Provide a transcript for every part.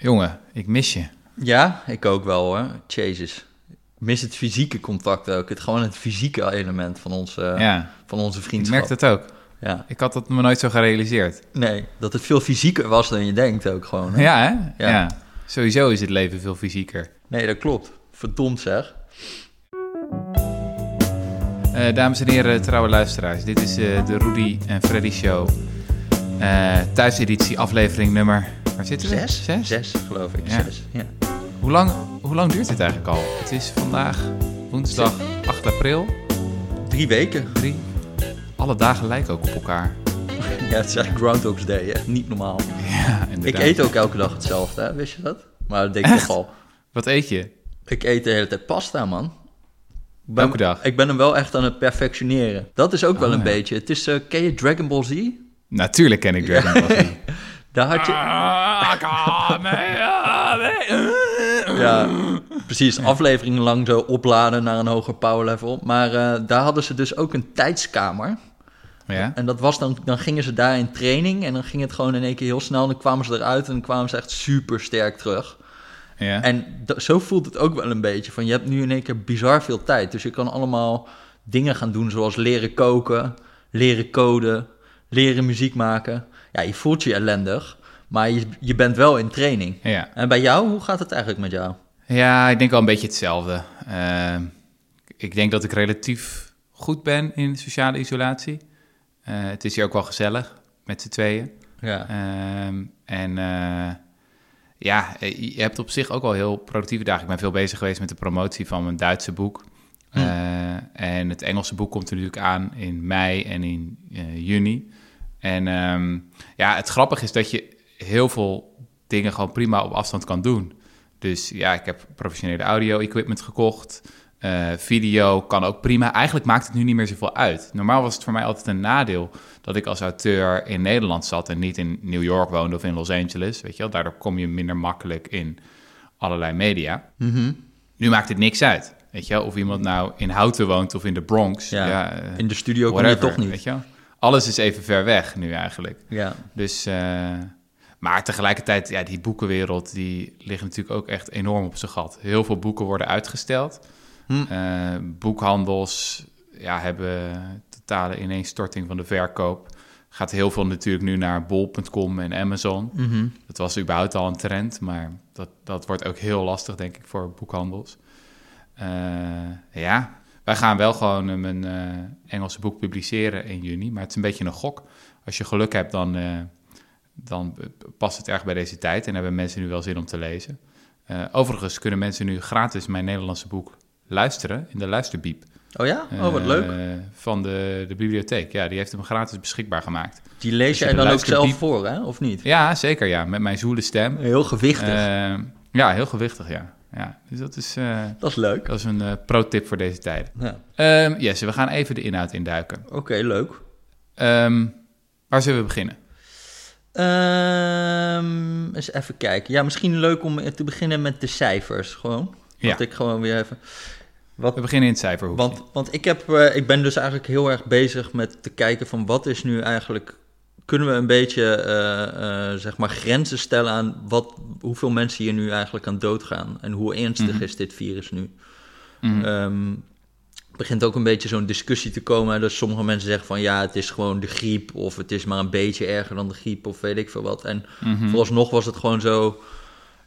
Jongen, ik mis je. Ja, ik ook wel hoor. Jezus. Ik mis het fysieke contact ook. Het, gewoon het fysieke element van, ons, eh, ja, van onze ik vriendschap. merk dat ook. Ja. Ik had dat me nooit zo gerealiseerd. Nee, dat het veel fysieker was dan je denkt ook gewoon. hè? Ja, hè? Ja. Ja. Sowieso is het leven veel fysieker. Nee, dat klopt. Verdomd zeg. Eh, dames en heren, trouwe luisteraars. Dit is eh, de Rudy en Freddy Show. Eh thuiseditie, aflevering nummer... Waar zitten we? Zes? Zes? Zes, geloof ik. Ja. Zes. Ja. Hoe, lang, hoe lang duurt dit eigenlijk al? Het is vandaag woensdag 8 april. Drie weken. Drie. Alle dagen lijken ook op elkaar. Ja, het is eigenlijk Groundhog's Day, hè? Niet normaal. Ja, Ik inderdaad. eet ook elke dag hetzelfde, hè? Wist je dat? Maar dat denk ik toch al. Wat eet je? Ik eet de hele tijd pasta, man. Ik ben, Elke dag? Ik ben hem wel echt aan het perfectioneren. Dat is ook wel Oh, een ja. beetje. Het is, eh ken je Dragon Ball Z? Natuurlijk ken ik Dragon Ball Z. Daar had je... Ja, precies. Afleveringen lang zo opladen naar een hoger power level. Maar eh, daar hadden ze dus ook een tijdskamer. Ja? En dat was dan, dan gingen ze daar in training. En dan ging het gewoon in één keer heel snel. En dan kwamen ze eruit en dan kwamen ze echt super sterk terug. Ja? En zo voelt het ook wel een beetje. Van je hebt nu in één keer bizar veel tijd. Dus je kan allemaal dingen gaan doen zoals leren koken, leren coden, leren muziek maken. Ja, je voelt je ellendig, maar je, je bent wel in training. ja. En bij jou, hoe gaat het eigenlijk met jou? Ja, ik denk wel een beetje hetzelfde. Ehm, ik denk dat ik relatief goed ben in sociale isolatie. Eh, het is hier ook wel gezellig met z'n tweeën. Ja, Ehm, en eh, ja, eh, je hebt op zich ook wel heel productieve dagen. Ik ben veel bezig geweest met de promotie van mijn Duitse boek. Hm. En het Engelse boek komt er natuurlijk aan in mei en in juni. En ehm, ja, het grappige is dat je heel veel dingen gewoon prima op afstand kan doen. Dus ja, ik heb professionele audio-equipment gekocht. Eh, video kan ook prima. Eigenlijk maakt het nu niet meer zoveel uit. Normaal was het voor mij altijd een nadeel dat ik als auteur in Nederland zat en niet in New York woonde of in Los Angeles. Weet je wel, daardoor kom je minder makkelijk in allerlei media. Mhm. Nu maakt het niks uit. Weet je wel, of iemand nou in Houten woont of in de Bronx. Ja, Ja, in de studio kom je whatever, toch niet. Weet je wel? Alles is even ver weg nu eigenlijk. Ja, Dus, eh, maar tegelijkertijd, ja, die boekenwereld, die ligt natuurlijk ook echt enorm op zijn gat. Heel veel boeken worden uitgesteld. Hm. Eh, boekhandels ja, hebben totale ineenstorting van de verkoop. Gaat heel veel natuurlijk nu naar bol.com en Amazon. Mhm. Dat was überhaupt al een trend, maar dat, dat wordt ook heel lastig, denk ik, voor boekhandels. Eh, ja, wij gaan wel gewoon eh, mijn eh, Engelse boek publiceren in juni, maar het is een beetje een gok. Als je geluk hebt, dan, eh, dan past het erg bij deze tijd en hebben mensen nu wel zin om te lezen. Overigens kunnen mensen nu gratis mijn Nederlandse boek luisteren in de luisterbiep. Oh ja? Oh, wat leuk. Van de, de bibliotheek. Ja, die heeft hem gratis beschikbaar gemaakt. Die lees je jij dan ook zelf voor, hè? Of niet? Ja, zeker ja. Met mijn zoele stem. Heel gewichtig. Ja, heel gewichtig, ja. Ja dus dat is, eh, dat is leuk. dat is een eh, pro-tip voor deze tijden. Ja. Yes, we gaan even de inhoud induiken. Oké, leuk. Ehm, waar zullen we beginnen? Ehm, eens even kijken. Ja, misschien leuk om te beginnen met de cijfers, gewoon. Ja. Dat ik gewoon weer even... Wat, We beginnen in het cijferhoekje. want want ik, heb, eh, ik ben dus eigenlijk heel erg bezig met te kijken van wat is nu eigenlijk... Kunnen we een beetje, eh, eh, zeg maar, grenzen stellen aan wat, hoeveel mensen hier nu eigenlijk aan doodgaan? En hoe ernstig Mhm. is dit virus nu? Ehm, begint ook een beetje zo'n discussie te komen. Dat sommige mensen zeggen van ja, het is gewoon de griep. Of het is maar een beetje erger dan de griep. Of weet ik veel wat. En Mhm. vooralsnog was het gewoon zo.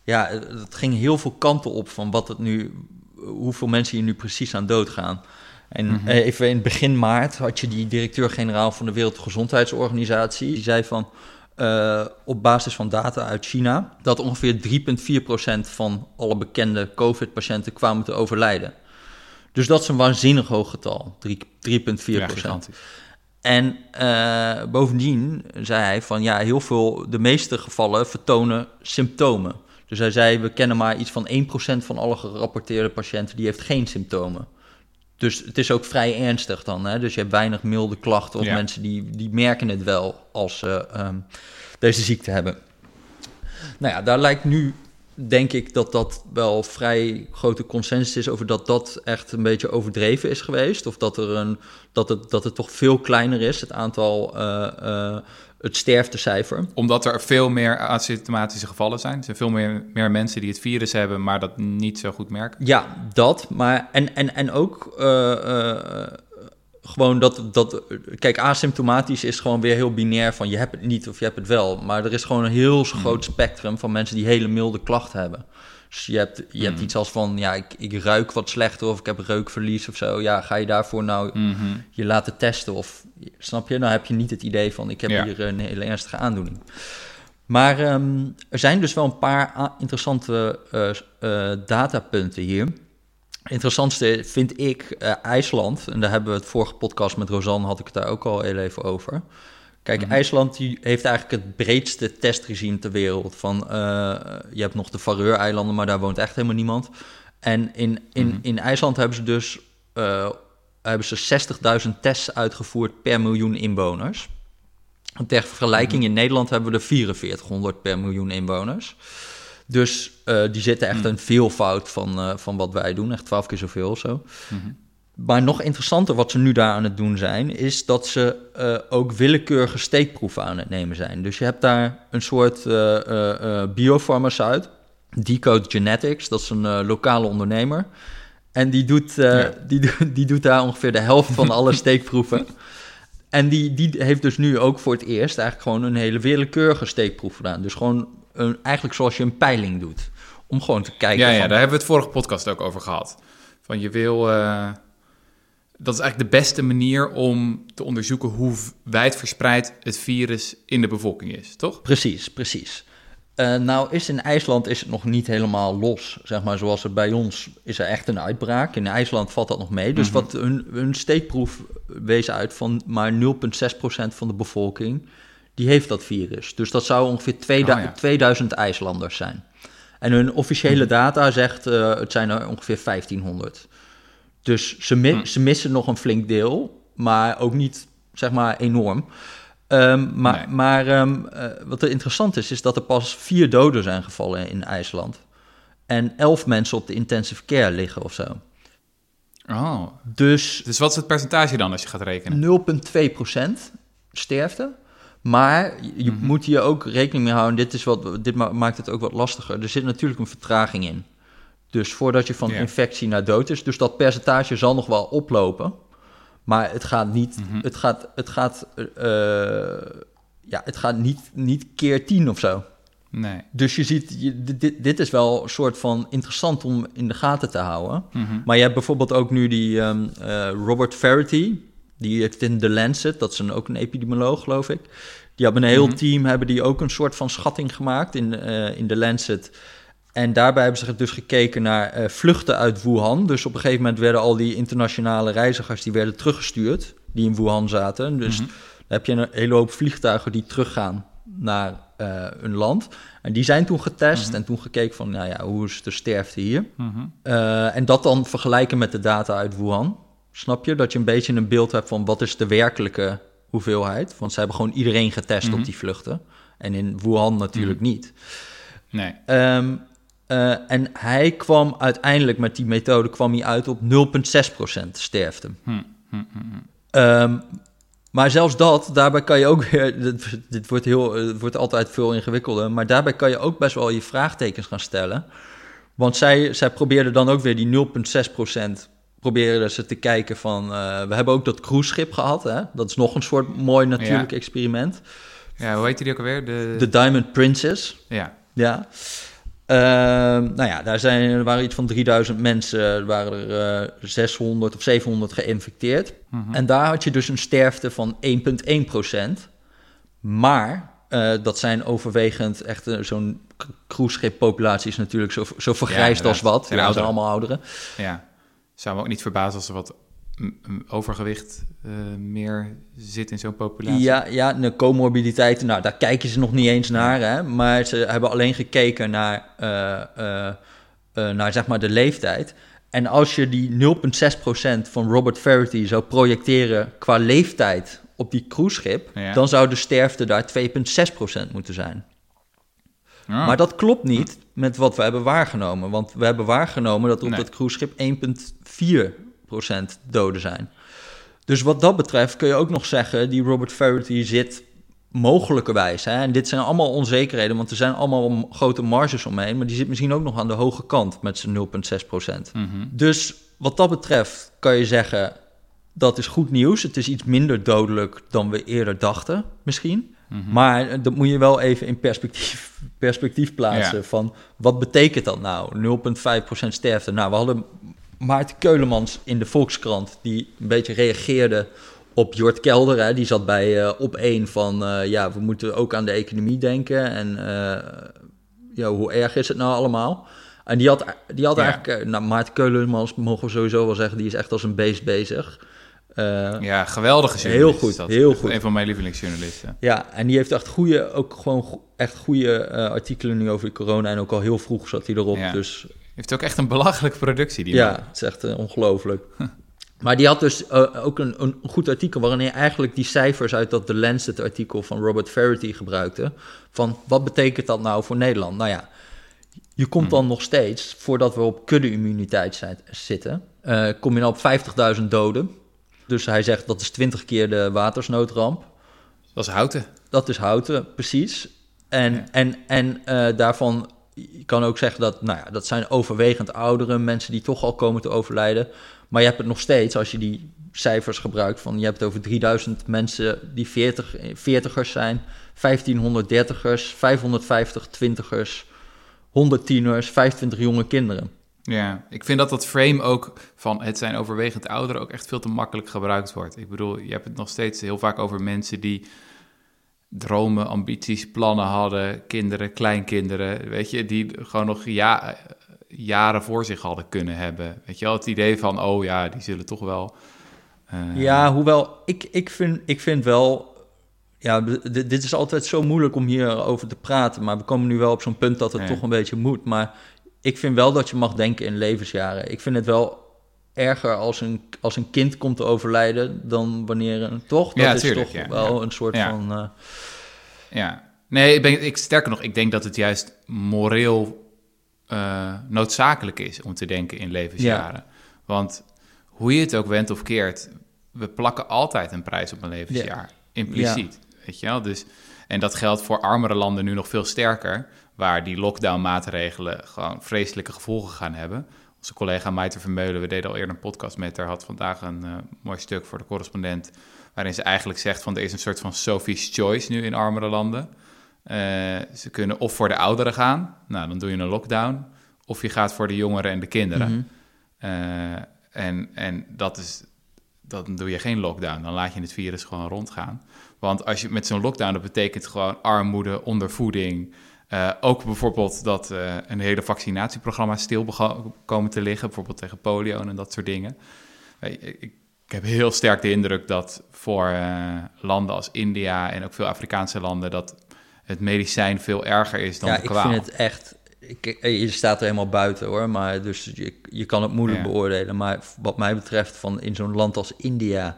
Ja, het ging heel veel kanten op van wat het nu. Hoeveel mensen hier nu precies aan doodgaan. En Mhm. eh, even in begin maart had je die directeur-generaal van de Wereldgezondheidsorganisatie. Die zei van. eh, op basis van data uit China. dat ongeveer 3,4% van alle bekende COVID-patiënten kwamen te overlijden. Dus dat is een waanzinnig hoog getal. 3 3,4 Ja, gigantisch. En eh, bovendien zei hij van ja, heel veel, de meeste gevallen vertonen symptomen. Dus hij zei, we kennen maar iets van 1% van alle gerapporteerde patiënten die heeft geen symptomen. Dus het is ook vrij ernstig dan. Hè? Dus je hebt weinig milde klachten of Ja. mensen die, die merken het wel als ze ehm, deze ziekte hebben. Nou ja, daar lijkt nu denk ik dat dat wel vrij grote consensus is over dat dat echt een beetje overdreven is geweest. Of dat, er een, dat, het, dat het toch veel kleiner is, het aantal, uh, uh, het sterftecijfer. Omdat er veel meer asymptomatische gevallen zijn. Er zijn veel meer, meer mensen die het virus hebben, maar dat niet zo goed merken. Ja, dat. Maar, en, en, en ook uh, gewoon dat, dat, kijk, asymptomatisch is gewoon weer heel binair van je hebt het niet of je hebt het wel. Maar er is gewoon een heel hmm. groot spectrum van mensen die hele milde klachten hebben. Dus je hebt, je hebt hmm. iets als van, ja, ik, ik ruik wat slechter of ik heb reukverlies of zo. Ja, ga je daarvoor nou hmm. je laten testen of, snap je? Dan heb je niet het idee van, ik heb hier een hele ernstige aandoening. Maar ehm, er zijn dus wel een paar interessante uh, uh, datapunten hier interessantste vind ik uh, IJsland. En daar hebben we het vorige podcast met Rosanne, had ik het daar ook al heel even over. Kijk, mhm. IJsland die heeft eigenlijk het breedste testregime ter wereld. Van, uh, je hebt nog de Faroe-eilanden, maar daar woont echt helemaal niemand. En in, in, mhm. in IJsland hebben ze dus uh, hebben ze 60.000 tests uitgevoerd per miljoen inwoners. ter vergelijking, mhm. in Nederland hebben we er 4400 per miljoen inwoners. Dus uh, die zitten echt mm. een veelvoud van, uh, van wat wij doen, echt twaalf keer zoveel of zo. Mm-hmm. Maar nog interessanter wat ze nu daar aan het doen zijn, is dat ze uh, ook willekeurige steekproeven aan het nemen zijn. Dus je hebt daar een soort biofarmaceut, Decode Genetics, dat is een lokale ondernemer. En die doet, ja. die, die doet daar ongeveer de helft van alle steekproeven. En die, die heeft dus nu ook voor het eerst eigenlijk gewoon een hele willekeurige steekproef gedaan. Dus gewoon een, eigenlijk zoals je een peiling doet. Om gewoon te kijken. Ja, ja daar hebben we het vorige podcast ook over gehad. Van je wil. Uh, dat is eigenlijk de beste manier om te onderzoeken hoe wijdverspreid het virus in de bevolking is, toch? Precies, precies. Uh, nou is in IJsland is het nog niet helemaal los, zeg maar, zoals het bij ons is er echt een uitbraak. In IJsland valt dat nog mee. Dus mm -hmm. wat hun, hun steekproef wees uit van maar 0,6% van de bevolking die heeft dat virus. Dus dat zou ongeveer 2000, 2000 IJslanders zijn. En hun officiële mhm. data zegt uh, het zijn er ongeveer 1500. Dus ze, mi hm. ze, missen nog een flink deel, maar ook niet zeg maar enorm. Um, maar nee. maar um, uh, wat er interessant is, is dat er pas vier doden zijn gevallen in IJsland. En elf mensen op de intensive care liggen of zo. Oh. Dus, dus wat is het percentage dan als je gaat rekenen? 0,2% sterfte. Maar je mhm. moet hier ook rekening mee houden. Dit, is wat, dit maakt het ook wat lastiger. Er zit natuurlijk een vertraging in. Dus voordat je van infectie naar dood is. Dus dat percentage zal nog wel oplopen. Maar het gaat niet. Mhm. Het gaat. Het gaat. Uh, ja, het gaat niet, niet keer tien of zo. Nee. Dus je ziet, je, dit, dit is wel een soort van interessant om in de gaten te houden. Mhm. Maar je hebt bijvoorbeeld ook nu die um, uh, Robert Verity. Die heeft in The Lancet, dat is een, ook een epidemioloog, geloof ik. Die hebben een heel mhm. team, hebben die ook een soort van schatting gemaakt in, uh, in The Lancet. En daarbij hebben ze dus gekeken naar uh, vluchten uit Wuhan. Dus op een gegeven moment werden al die internationale reizigers die werden teruggestuurd, die in Wuhan zaten. Dus mm -hmm. dan heb je een hele hoop vliegtuigen die teruggaan naar uh, hun land. En die zijn toen getest -hmm. en toen gekeken van, nou ja, hoe is de sterfte hier? En dat dan vergelijken met de data uit Wuhan. Snap je? Dat je een beetje een beeld hebt van wat is de werkelijke hoeveelheid. Want ze hebben gewoon iedereen getest mm -hmm. op die vluchten. En in Wuhan natuurlijk mm -hmm. niet. Nee. Um, uh, en hij kwam uiteindelijk met die methode kwam hij uit op 0,6% sterfte. Mm -hmm. um, maar zelfs dat, daarbij kan je ook weer, dit, dit, wordt heel, het wordt altijd veel ingewikkelder, maar daarbij kan je ook best wel je vraagtekens gaan stellen. Want zij, zij probeerden dan ook weer die 0,6% proberen ze te kijken van... Uh, we hebben ook dat cruiseschip gehad, hè? Dat is nog een soort mooi natuurlijk ja. experiment. Ja, hoe heet die ook alweer? De... The Diamond Princess. Ja. Ja. Uh, nou ja, daar zijn, er waren iets van 3000 mensen, er waren er uh, 600 of 700 geïnfecteerd. Mm -hmm. En daar had je dus een sterfte van 1,1 procent. Maar uh, dat zijn overwegend echt zo'n cruiseschip-populatie is natuurlijk zo, zo vergrijsd ja, als wat. Ja, zijn allemaal ouderen. Ja zou me ook niet verbazen als er wat overgewicht uh, meer zit in zo'n populatie. Ja, ja, de comorbiditeiten, nou, daar kijken ze nog niet eens naar. Hè? Maar ze hebben alleen gekeken naar, uh, uh, naar zeg maar de leeftijd. En als je die 0,6% van Robert Verity zou projecteren qua leeftijd op die cruiseschip... Ja. dan zou de sterfte daar 2,6% moeten zijn. Maar dat klopt niet met wat we hebben waargenomen. Want we hebben waargenomen dat op Nee. dat cruiseschip 1,4% doden zijn. Dus wat dat betreft kun je ook nog zeggen, die Robert Verity zit mogelijkerwijs. Hè, en dit zijn allemaal onzekerheden, want er zijn allemaal grote marges omheen. Maar die zit misschien ook nog aan de hoge kant met zijn 0,6%. Mhm. Dus wat dat betreft kan je zeggen, dat is goed nieuws. Het is iets minder dodelijk dan we eerder dachten, misschien. Mhm. Maar eh, dat moet je wel even in perspectief, perspectief plaatsen. Ja. Van wat betekent dat nou? 0,5% sterfte. Nou, we hadden Maarten Keulemans in de Volkskrant... die een beetje reageerde op Jort Kelder. Hè. Die zat bij eh, op één van... eh, ja, we moeten ook aan de economie denken. En ja, hoe erg is het nou allemaal? En die had, die had Ja. eigenlijk... Nou, Maarten Keulemans mogen we sowieso wel zeggen... die is echt als een beest bezig. Eh, Ja, geweldige Heel journalist. goed, is dat. heel goed. Een van mijn lievelingsjournalisten. Ja, en die heeft echt goede, ook gewoon echt goede eh, artikelen nu over corona. En ook al heel vroeg zat hij erop. Ja. Dus Heeft ook echt een belachelijke productie, die ja, man. het is echt eh, ongelooflijk. maar die had dus ook een, een goed artikel waarin hij eigenlijk die cijfers uit dat The Lancet artikel van Robert Verity gebruikte. Van wat betekent dat nou voor Nederland? Nou ja, je komt dan nog steeds, voordat we op kudde-immuniteit zijn- zitten, kom je nou op 50.000 doden. Dus hij zegt dat is 20 keer de watersnoodramp. Dat is houten. Dat is houten, precies. En, Ja. en, en eh, daarvan, je kan ook zeggen dat, nou ja, dat zijn overwegend ouderen, mensen die toch al komen te overlijden. Maar je hebt het nog steeds, als je die cijfers gebruikt, van je hebt het over 3000 mensen die 40, 40ers zijn, 1500 dertigers, 550 twintigers, 100 tieners, 25 jonge kinderen. Ja, ik vind dat dat frame ook van het zijn overwegend ouderen ook echt veel te makkelijk gebruikt wordt. Ik bedoel, je hebt het nog steeds heel vaak over mensen die dromen, ambities, plannen hadden, kinderen, kleinkinderen, weet je, die gewoon nog ja, jaren voor zich hadden kunnen hebben. Weet je wel, het idee van, oh ja, die zullen toch wel... eh, Ja, hoewel ik, ik, vind, ik vind wel. Ja, dit is altijd zo moeilijk om hierover te praten. Maar we komen nu wel op zo'n punt dat het Ja. toch een beetje moet. Maar ik vind wel dat je mag denken in levensjaren. Ik vind het wel erger als een, als een kind komt te overlijden dan wanneer een. Toch? Dat Ja, is tuurlijk, toch ja, wel ja. een soort van. eh, Ja, nee, ik ben, ik, sterker nog, ik denk dat het juist moreel eh, noodzakelijk is om te denken in levensjaren. Want hoe je het ook went of keert, we plakken altijd een prijs op een levensjaar. Impliciet, weet je wel? Dus, en dat geldt voor armere landen nu nog veel sterker, waar die lockdown-maatregelen gewoon vreselijke gevolgen gaan hebben. Onze collega Maite Vermeulen, we deden al eerder een podcast met haar, had vandaag een eh, mooi stuk voor de correspondent, waarin ze eigenlijk zegt van er is een soort van Sophie's Choice nu in armere landen. Eh, ze kunnen of voor de ouderen gaan, nou dan doe je een lockdown, of je gaat voor de jongeren en de kinderen. mhm. Eh, en, en dat is, dan doe je geen lockdown, dan laat je het virus gewoon rondgaan. Want als je met zo'n lockdown, dat betekent gewoon armoede, ondervoeding. Eh, ook bijvoorbeeld dat eh, een hele vaccinatieprogramma stil komen te liggen, bijvoorbeeld tegen polio en dat soort dingen. Eh, ik, ik heb heel sterk de indruk dat voor landen als India en ook veel Afrikaanse landen, dat het medicijn veel erger is dan ja, de ik vind het echt. Ik, je staat er helemaal buiten hoor, maar dus je, je kan het moeilijk Ja. beoordelen. Maar wat mij betreft, van in zo'n land als India,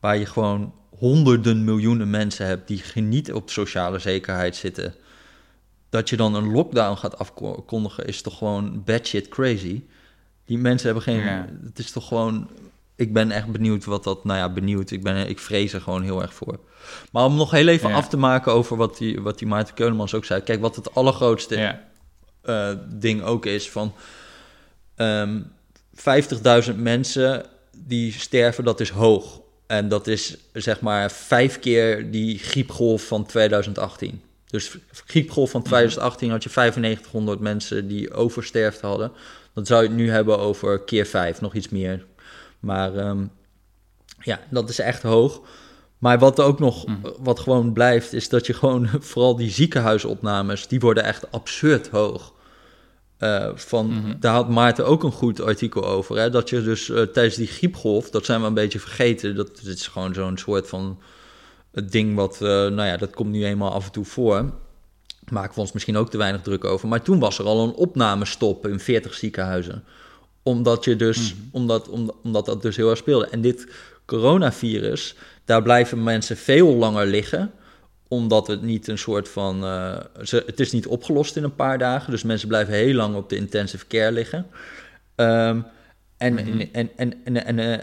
waar je gewoon honderden miljoenen mensen hebt die niet op sociale zekerheid zitten, dat je dan een lockdown gaat afkondigen, is toch gewoon bad shit crazy. Die mensen hebben geen. Ja. Het is toch gewoon. Ik ben echt benieuwd wat dat. Nou ja, benieuwd. Ik, ben, ik vrees er gewoon heel erg voor. Maar om nog heel even Ja. af te maken over wat die, wat die Maarten Keulemans ook zei. Kijk, wat het allergrootste Ja, eh, ding ook is van ehm 50.000 mensen die sterven, dat is hoog. En dat is zeg maar vijf keer die griepgolf van 2018. Dus griepgolf van 2018 had je 9500 mensen die oversterfte hadden. Dan zou je het nu hebben over keer vijf, nog iets meer. Maar ehm, ja, dat is echt hoog. Maar wat ook nog, wat gewoon blijft, is dat je gewoon, vooral die ziekenhuisopnames, die worden echt absurd hoog. Eh, van, Daar had Maarten ook een goed artikel over. Hè? Dat je dus eh, tijdens die griepgolf, dat zijn we een beetje vergeten. Dat, dat is gewoon zo'n soort van het ding wat, eh, nou ja, dat komt nu eenmaal af en toe voor. Maken we ons misschien ook te weinig druk over. Maar toen was er al een opnamestop in 40 ziekenhuizen. Omdat, je dus, omdat, omdat, omdat dat dus heel erg speelde. En dit coronavirus, daar blijven mensen veel langer liggen omdat het niet een soort van. eh, ze, het is niet opgelost in een paar dagen. Dus mensen blijven heel lang op de intensive care liggen. Ehm, en, Mhm. en, en, en, en eh,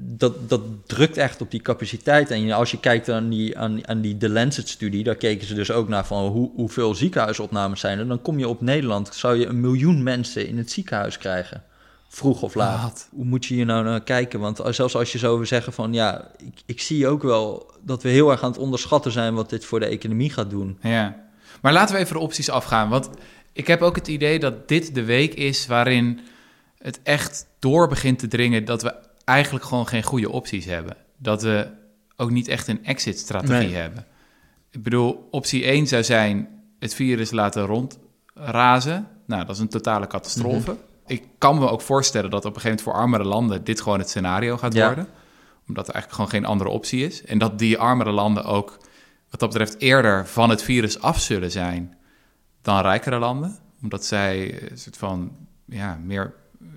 dat, dat drukt echt op die capaciteit. En als je kijkt aan die, aan, aan die The Lancet-studie, daar keken ze dus ook naar van hoe, hoeveel ziekenhuisopnames zijn er. Dan kom je op Nederland, zou je een miljoen mensen in het ziekenhuis krijgen. Vroeg of laat. Wat? Hoe moet je hier nou naar kijken? Want zelfs als je zo wil zeggen van ja, ik, ik zie ook wel dat we heel erg aan het onderschatten zijn wat dit voor de economie gaat doen. Ja, maar laten we even de opties afgaan. Want ik heb ook het idee dat dit de week is waarin het echt door begint te dringen dat we eigenlijk gewoon geen goede opties hebben. Dat we ook niet echt een exit-strategie Nee. hebben. Ik bedoel, optie 1 zou zijn het virus laten rondrazen. Nou, dat is een totale catastrofe. Ik kan me ook voorstellen dat op een gegeven moment voor armere landen dit gewoon het scenario gaat Ja. worden. Omdat er eigenlijk gewoon geen andere optie is. En dat die armere landen ook wat dat betreft eerder van het virus af zullen zijn dan rijkere landen. Omdat zij een soort van ja, meer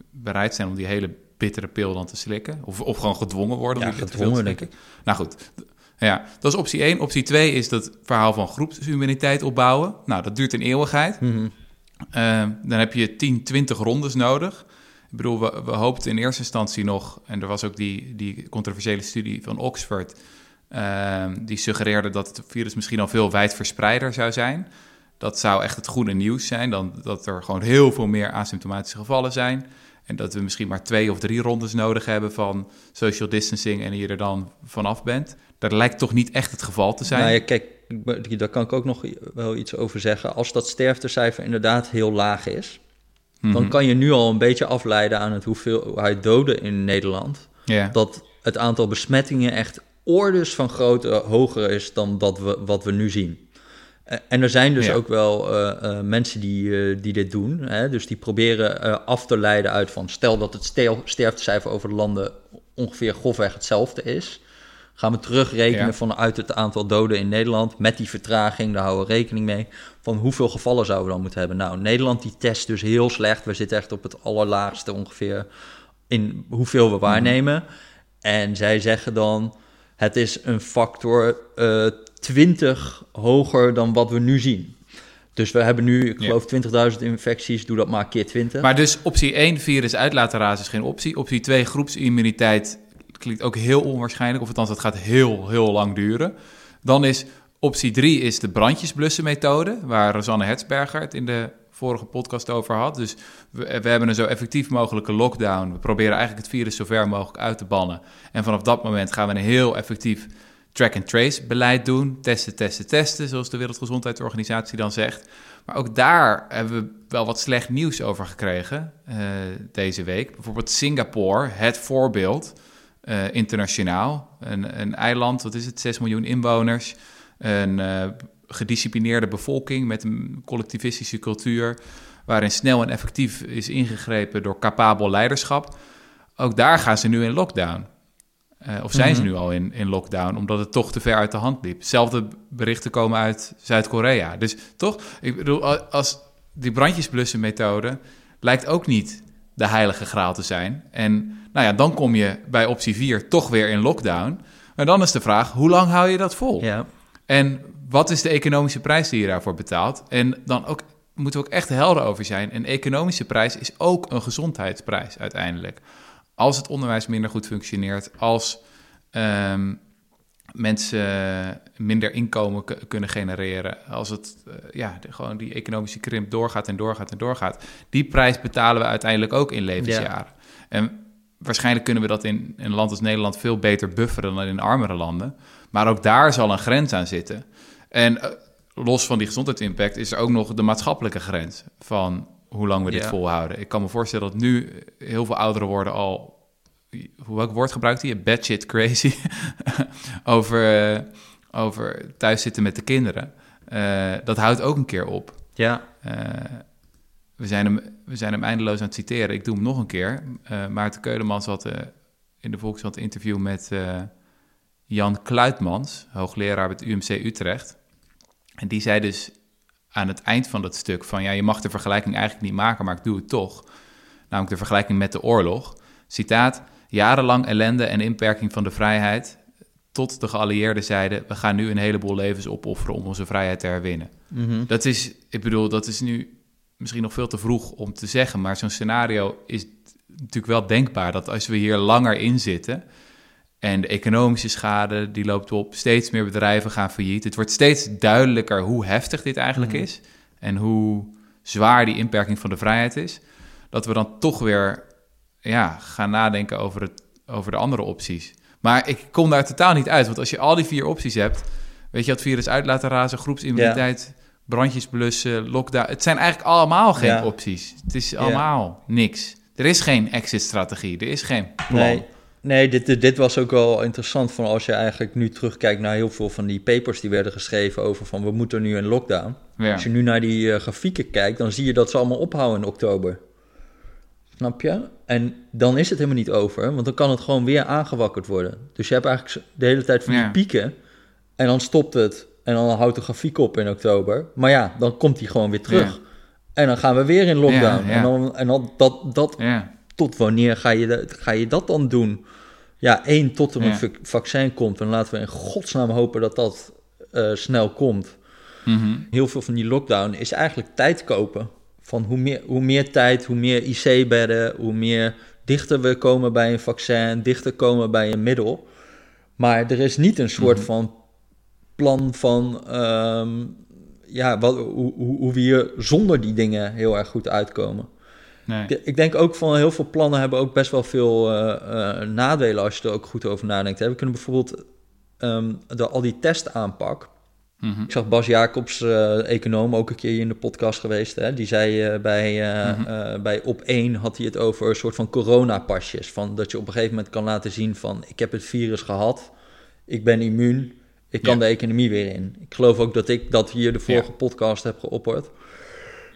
bereid zijn om die hele bittere pil dan te slikken. Of, of gewoon gedwongen worden om Ja, die gedwongen, te slikken. Nou goed, ja, dat is optie 1. Optie 2 is dat verhaal van groepsimmuniteit opbouwen. Nou, dat duurt een eeuwigheid. Eh, dan heb je 10, 20 rondes nodig. Ik bedoel, we, we hoopten in eerste instantie nog... en er was ook die, die controversiële studie van Oxford... eh, die suggereerde dat het virus misschien al veel wijdverspreider zou zijn. Dat zou echt het goede nieuws zijn. Dan, dat er gewoon heel veel meer asymptomatische gevallen zijn... En dat we misschien maar twee of drie rondes nodig hebben van social distancing en je er dan vanaf bent. Dat lijkt toch niet echt het geval te zijn. Nou ja, kijk, daar kan ik ook nog wel iets over zeggen. Als dat sterftecijfer inderdaad heel laag is, Mhm. dan kan je nu al een beetje afleiden aan het hoeveelheid doden in Nederland. Dat het aantal besmettingen echt orders van grootte hoger is dan dat we, wat we nu zien. Eh, En er zijn dus Ja. ook wel eh, eh, mensen die, die dit doen. Hè? Dus die proberen af te leiden uit van... stel dat het sterftecijfer over de landen ongeveer grofweg hetzelfde is... gaan we terugrekenen Ja. vanuit het aantal doden in Nederland... met die vertraging, daar houden we rekening mee... van hoeveel gevallen zouden we dan moeten hebben. Nou, Nederland die test dus heel slecht. We zitten echt op het allerlaagste ongeveer in hoeveel we waarnemen. En zij zeggen dan... het is een factor 20 hoger dan wat we nu zien. Dus we hebben nu, ik Ja. geloof, 20.000 infecties. Doe dat maar keer 20. Maar dus optie 1, virus uit laten razen, is geen optie. Optie 2, groepsimmuniteit, klinkt ook heel onwaarschijnlijk. Of althans, dat gaat heel, heel lang duren. Dan is optie 3 is de brandjesblussenmethode, waar Rosanne Hertzberger het in de vorige podcast over had. Dus we, we hebben een zo effectief mogelijke lockdown. We proberen eigenlijk het virus zo ver mogelijk uit te bannen. En vanaf dat moment gaan we een heel effectief track-and-trace beleid doen. Testen, testen, testen, zoals de Wereldgezondheidsorganisatie dan zegt. Maar ook daar hebben we wel wat slecht nieuws over gekregen eh, deze week. Bijvoorbeeld Singapore, het voorbeeld eh, internationaal. Een, een eiland, wat is het, 6 miljoen inwoners. Een eh, gedisciplineerde bevolking met een collectivistische cultuur... waarin snel en effectief is ingegrepen door capabel leiderschap. Ook daar gaan ze nu in lockdown. Eh, of zijn ze Mhm. nu al in, in lockdown, omdat het toch te ver uit de hand liep. Zelfde berichten komen uit Zuid-Korea. Dus toch, ik bedoel, als die brandjesblussenmethode lijkt ook niet de heilige graal te zijn. En nou ja, dan kom je bij optie 4 toch weer in lockdown. Maar dan is de vraag, hoe lang hou je dat vol? Ja, En wat is de economische prijs die je daarvoor betaalt? En dan ook, moeten we ook echt helder over zijn. Een economische prijs is ook een gezondheidsprijs uiteindelijk. Als het onderwijs minder goed functioneert, als ehm, mensen minder inkomen kunnen genereren, als het eh, ja, de- gewoon die economische krimp doorgaat en doorgaat en doorgaat, die prijs betalen we uiteindelijk ook in levensjaren. En waarschijnlijk kunnen we dat in een land als Nederland veel beter bufferen dan in armere landen. Maar ook daar zal een grens aan zitten. En eh, los van die gezondheidsimpact is er ook nog de maatschappelijke grens van hoe lang we dit Ja. volhouden. Ik kan me voorstellen dat nu heel veel ouderen worden al, hoe welk woord gebruikt hij? Bad shit crazy over, eh, over thuis zitten met de kinderen. Eh, dat houdt ook een keer op. ja. Eh, we, zijn hem, we zijn hem eindeloos aan het citeren. Ik doe hem nog een keer. Eh, Maarten Keulemans had eh, in de Volkskrant interview met eh, Jan Kluitmans, hoogleraar bij het UMC Utrecht. En die zei dus aan het eind van dat stuk van... ja, je mag de vergelijking eigenlijk niet maken, maar ik doe het toch. Namelijk de vergelijking met de oorlog. Citaat, jarenlang ellende en inperking van de vrijheid... tot de geallieerden zeiden: we gaan nu een heleboel levens opofferen om onze vrijheid te herwinnen. Mhm. Dat is, ik bedoel, dat is nu misschien nog veel te vroeg om te zeggen, maar zo'n scenario is natuurlijk wel denkbaar dat als we hier langer in zitten en de economische schade die loopt op, steeds meer bedrijven gaan failliet. Het wordt steeds duidelijker hoe heftig dit eigenlijk Mhm. is en hoe zwaar die inperking van de vrijheid is, dat we dan toch weer ja, gaan nadenken over, het, over de andere opties. Maar ik kom daar totaal niet uit, want als je al die vier opties hebt, weet je, het virus uit laten razen, groepsimmuniteit, brandjes blussen, lockdown. Het zijn eigenlijk allemaal geen Ja. opties. Het is allemaal niks. Er is geen exit-strategie, er is geen plan. Nee, nee dit, dit, was ook wel interessant van als je eigenlijk nu terugkijkt naar heel veel van die papers die werden geschreven over van we moeten nu in lockdown. Ja. Als je nu naar die eh, grafieken kijkt, dan zie je dat ze allemaal ophouden in oktober. Snap je? En dan is het helemaal niet over, want dan kan het gewoon weer aangewakkerd worden. Dus je hebt eigenlijk de hele tijd van die Ja. pieken en dan stopt het en dan houdt de grafiek op in oktober. Maar ja, dan komt die gewoon weer terug. Ja. En dan gaan we weer in lockdown. En dan, en dan dat, dat Ja, tot wanneer ga je, dat- ga je dat dan doen? Ja, één, tot er een Ja. vaccin komt. En laten we in godsnaam hopen dat dat eh, snel komt. Mhm. Heel veel van die lockdown is eigenlijk tijd kopen. Van hoe meer, hoe meer tijd, hoe meer IC-bedden, hoe meer dichter we komen bij een vaccin, dichter komen bij een middel. Maar er is niet een soort Mhm. van plan van ehm, ja, wat, hoe, hoe, hoe we hier zonder die dingen heel erg goed uitkomen. Nee. Ik- Ik denk ook van heel veel plannen hebben ook best wel veel eh, eh, nadelen als je er ook goed over nadenkt. Hè. We kunnen bijvoorbeeld de, al die testaanpak. Mhm. Ik zag Bas Jacobs, eh, econoom, ook een keer in de podcast geweest. Hè. Die zei bij, Mhm. bij op 1 had hij het over een soort van coronapasjes. Van dat je op een gegeven moment kan laten zien van ik heb het virus gehad, ik ben immuun, ik kan Ja. de economie weer in. Ik geloof ook dat ik dat hier de vorige podcast heb geopperd.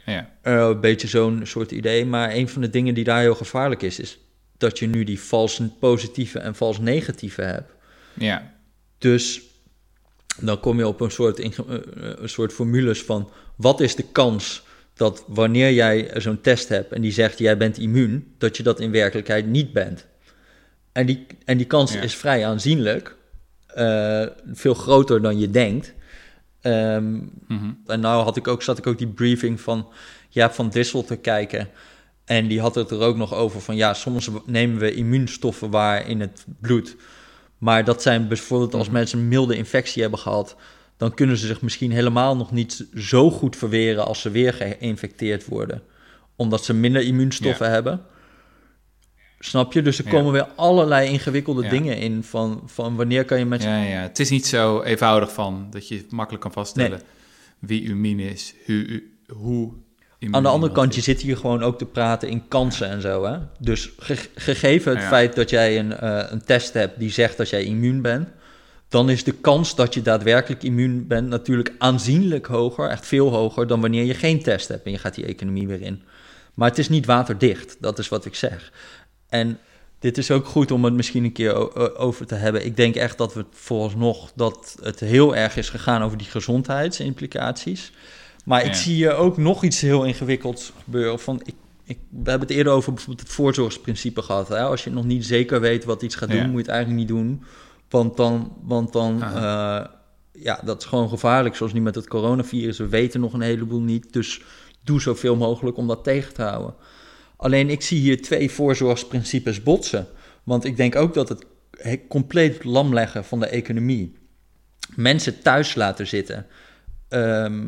Ja. Eh, een beetje zo'n soort idee. Maar een van de dingen die daar heel gevaarlijk is, is dat je nu die vals positieve en vals negatieve hebt. ja, Dus dan kom je op een soort, eh, eh, een soort formules van wat is de kans dat wanneer jij zo'n test hebt en die zegt jij bent immuun, dat je dat in werkelijkheid niet bent. En die, en die kans Ja. is vrij aanzienlijk, veel groter dan je denkt. Ehm, Mhm. en nou had ik ook, zat ik ook die briefing van Jaap van Dissel te kijken. En die had het er ook nog over van ja, soms nemen we immuunstoffen waar in het bloed. Maar dat zijn bijvoorbeeld als Mhm. mensen een milde infectie hebben gehad, dan kunnen ze zich misschien helemaal nog niet zo goed verweren als ze weer geïnfecteerd worden. Omdat ze minder immuunstoffen hebben. Snap je? Dus er Ja. komen weer allerlei ingewikkelde Ja. dingen in van, van wanneer kan je met ja, ja. Het is niet zo eenvoudig van dat je makkelijk kan vaststellen wie immuun is, hoe, hoe immuun Aan de andere kant, je zit hier gewoon ook te praten in kansen en zo. Hè? Dus ge- gegeven het Ja. feit dat jij een, eh, een test hebt die zegt dat jij immuun bent, dan is de kans dat je daadwerkelijk immuun bent natuurlijk aanzienlijk hoger, echt veel hoger, dan wanneer je geen test hebt en je gaat die economie weer in. Maar het is niet waterdicht, dat is wat ik zeg. En dit is ook goed om het misschien een keer over te hebben. Ik denk echt dat we vooralsnog dat het heel erg is gegaan over die gezondheidsimplicaties. Maar ik zie hier ook nog iets heel ingewikkelds gebeuren. Van, ik, ik, we hebben het eerder over bijvoorbeeld het voorzorgsprincipe gehad. Hè? Als je nog niet zeker weet wat iets gaat doen, Ja. moet je het eigenlijk niet doen. Want dan, want dan eh, ja, dat is gewoon gevaarlijk. Zoals nu met het coronavirus. We weten nog een heleboel niet. Dus doe zoveel mogelijk om dat tegen te houden. Alleen ik zie hier twee voorzorgsprincipes botsen. Want ik denk ook dat het he- compleet lam leggen van de economie. Mensen thuis laten zitten. Ehm,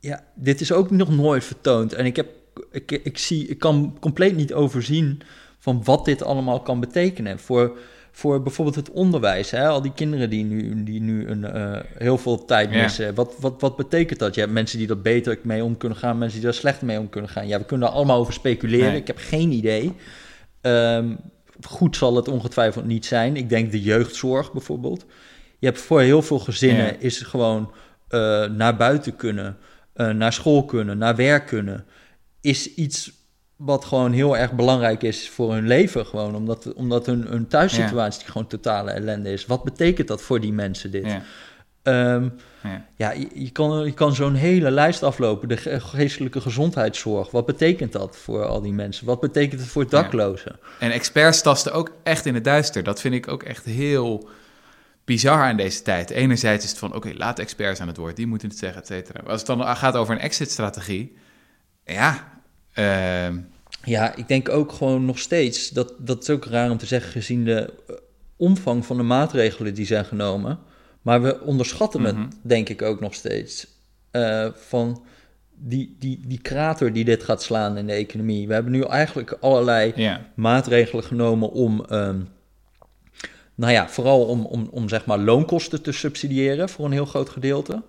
ja, dit is ook nog nooit vertoond. En ik, heb, ik, ik, zie, ik kan compleet niet overzien van wat dit allemaal kan betekenen. Voor, voor bijvoorbeeld het onderwijs. Hè? Al die kinderen die nu, die nu een, eh, heel veel tijd Ja. missen. Wat, wat, wat betekent dat? Je hebt mensen die er beter mee om kunnen gaan, mensen die er slecht mee om kunnen gaan. Ja, we kunnen er allemaal over speculeren. Nee. Ik heb geen idee. Ehm, goed zal het ongetwijfeld niet zijn. Ik denk de jeugdzorg bijvoorbeeld. Je hebt voor heel veel gezinnen Ja. is het gewoon eh, naar buiten kunnen, eh, naar school kunnen, naar werk kunnen. Is iets wat gewoon heel erg belangrijk is voor hun leven. Gewoon, omdat, omdat hun, hun thuissituatie gewoon totale ellende is. Wat betekent dat voor die mensen dit? Ja, Ehm, ja. ja, je, je kan, je kan zo'n hele lijst aflopen. De ge- geestelijke gezondheidszorg. Wat betekent dat voor al die mensen? Wat betekent het voor daklozen? En experts tasten ook echt in het duister. Dat vind ik ook echt heel bizar in deze tijd. Enerzijds is het van, oké, laat experts aan het woord, die moeten het zeggen, et cetera. Als het dan gaat over een exit-strategie, ja... Uh... ja, ik denk ook gewoon nog steeds, dat, dat is ook raar om te zeggen gezien de eh, omvang van de maatregelen die zijn genomen. Maar we onderschatten het, mhm. denk ik, ook nog steeds. Uh, van die, die, die krater die dit gaat slaan in de economie. We hebben nu eigenlijk allerlei maatregelen genomen om, um, nou ja, vooral om, om, om zeg maar loonkosten te subsidiëren voor een heel groot gedeelte.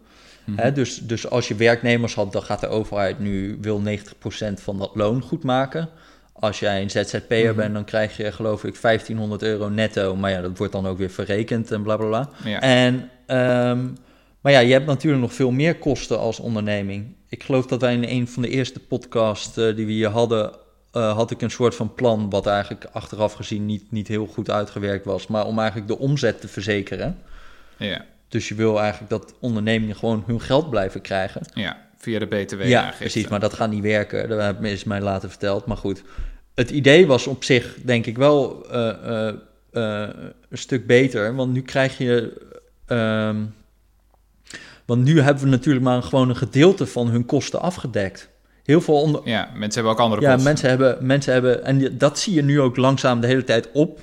Mhm. dus, dus als je werknemers had, dan gaat de overheid nu wil 90% van dat loon goed maken. Als jij een ZZP'er mm bent, dan krijg je geloof ik 1500 euro netto. Maar ja, dat wordt dan ook weer verrekend en bla bla bla. Ja. En, um, maar ja, je hebt natuurlijk nog veel meer kosten als onderneming. Ik geloof dat wij in een van de eerste podcasts uh, die we hier hadden, uh, had ik een soort van plan, wat eigenlijk achteraf gezien niet, niet heel goed uitgewerkt was, maar om eigenlijk de omzet te verzekeren. Ja. Dus je wil eigenlijk dat ondernemingen gewoon hun geld blijven krijgen. Ja, via de BTW. Ja, precies, maar dat gaat niet werken. Dat is mij later verteld. Maar goed, het idee was op zich denk ik wel uh, een stuk beter, want nu krijg je. Ehm, want nu hebben we natuurlijk maar gewoon een gedeelte van hun kosten afgedekt. Heel veel onder... Ja, mensen hebben ook andere ja, kosten. Ja, mensen hebben, mensen hebben... En dat zie je nu ook langzaam de hele tijd op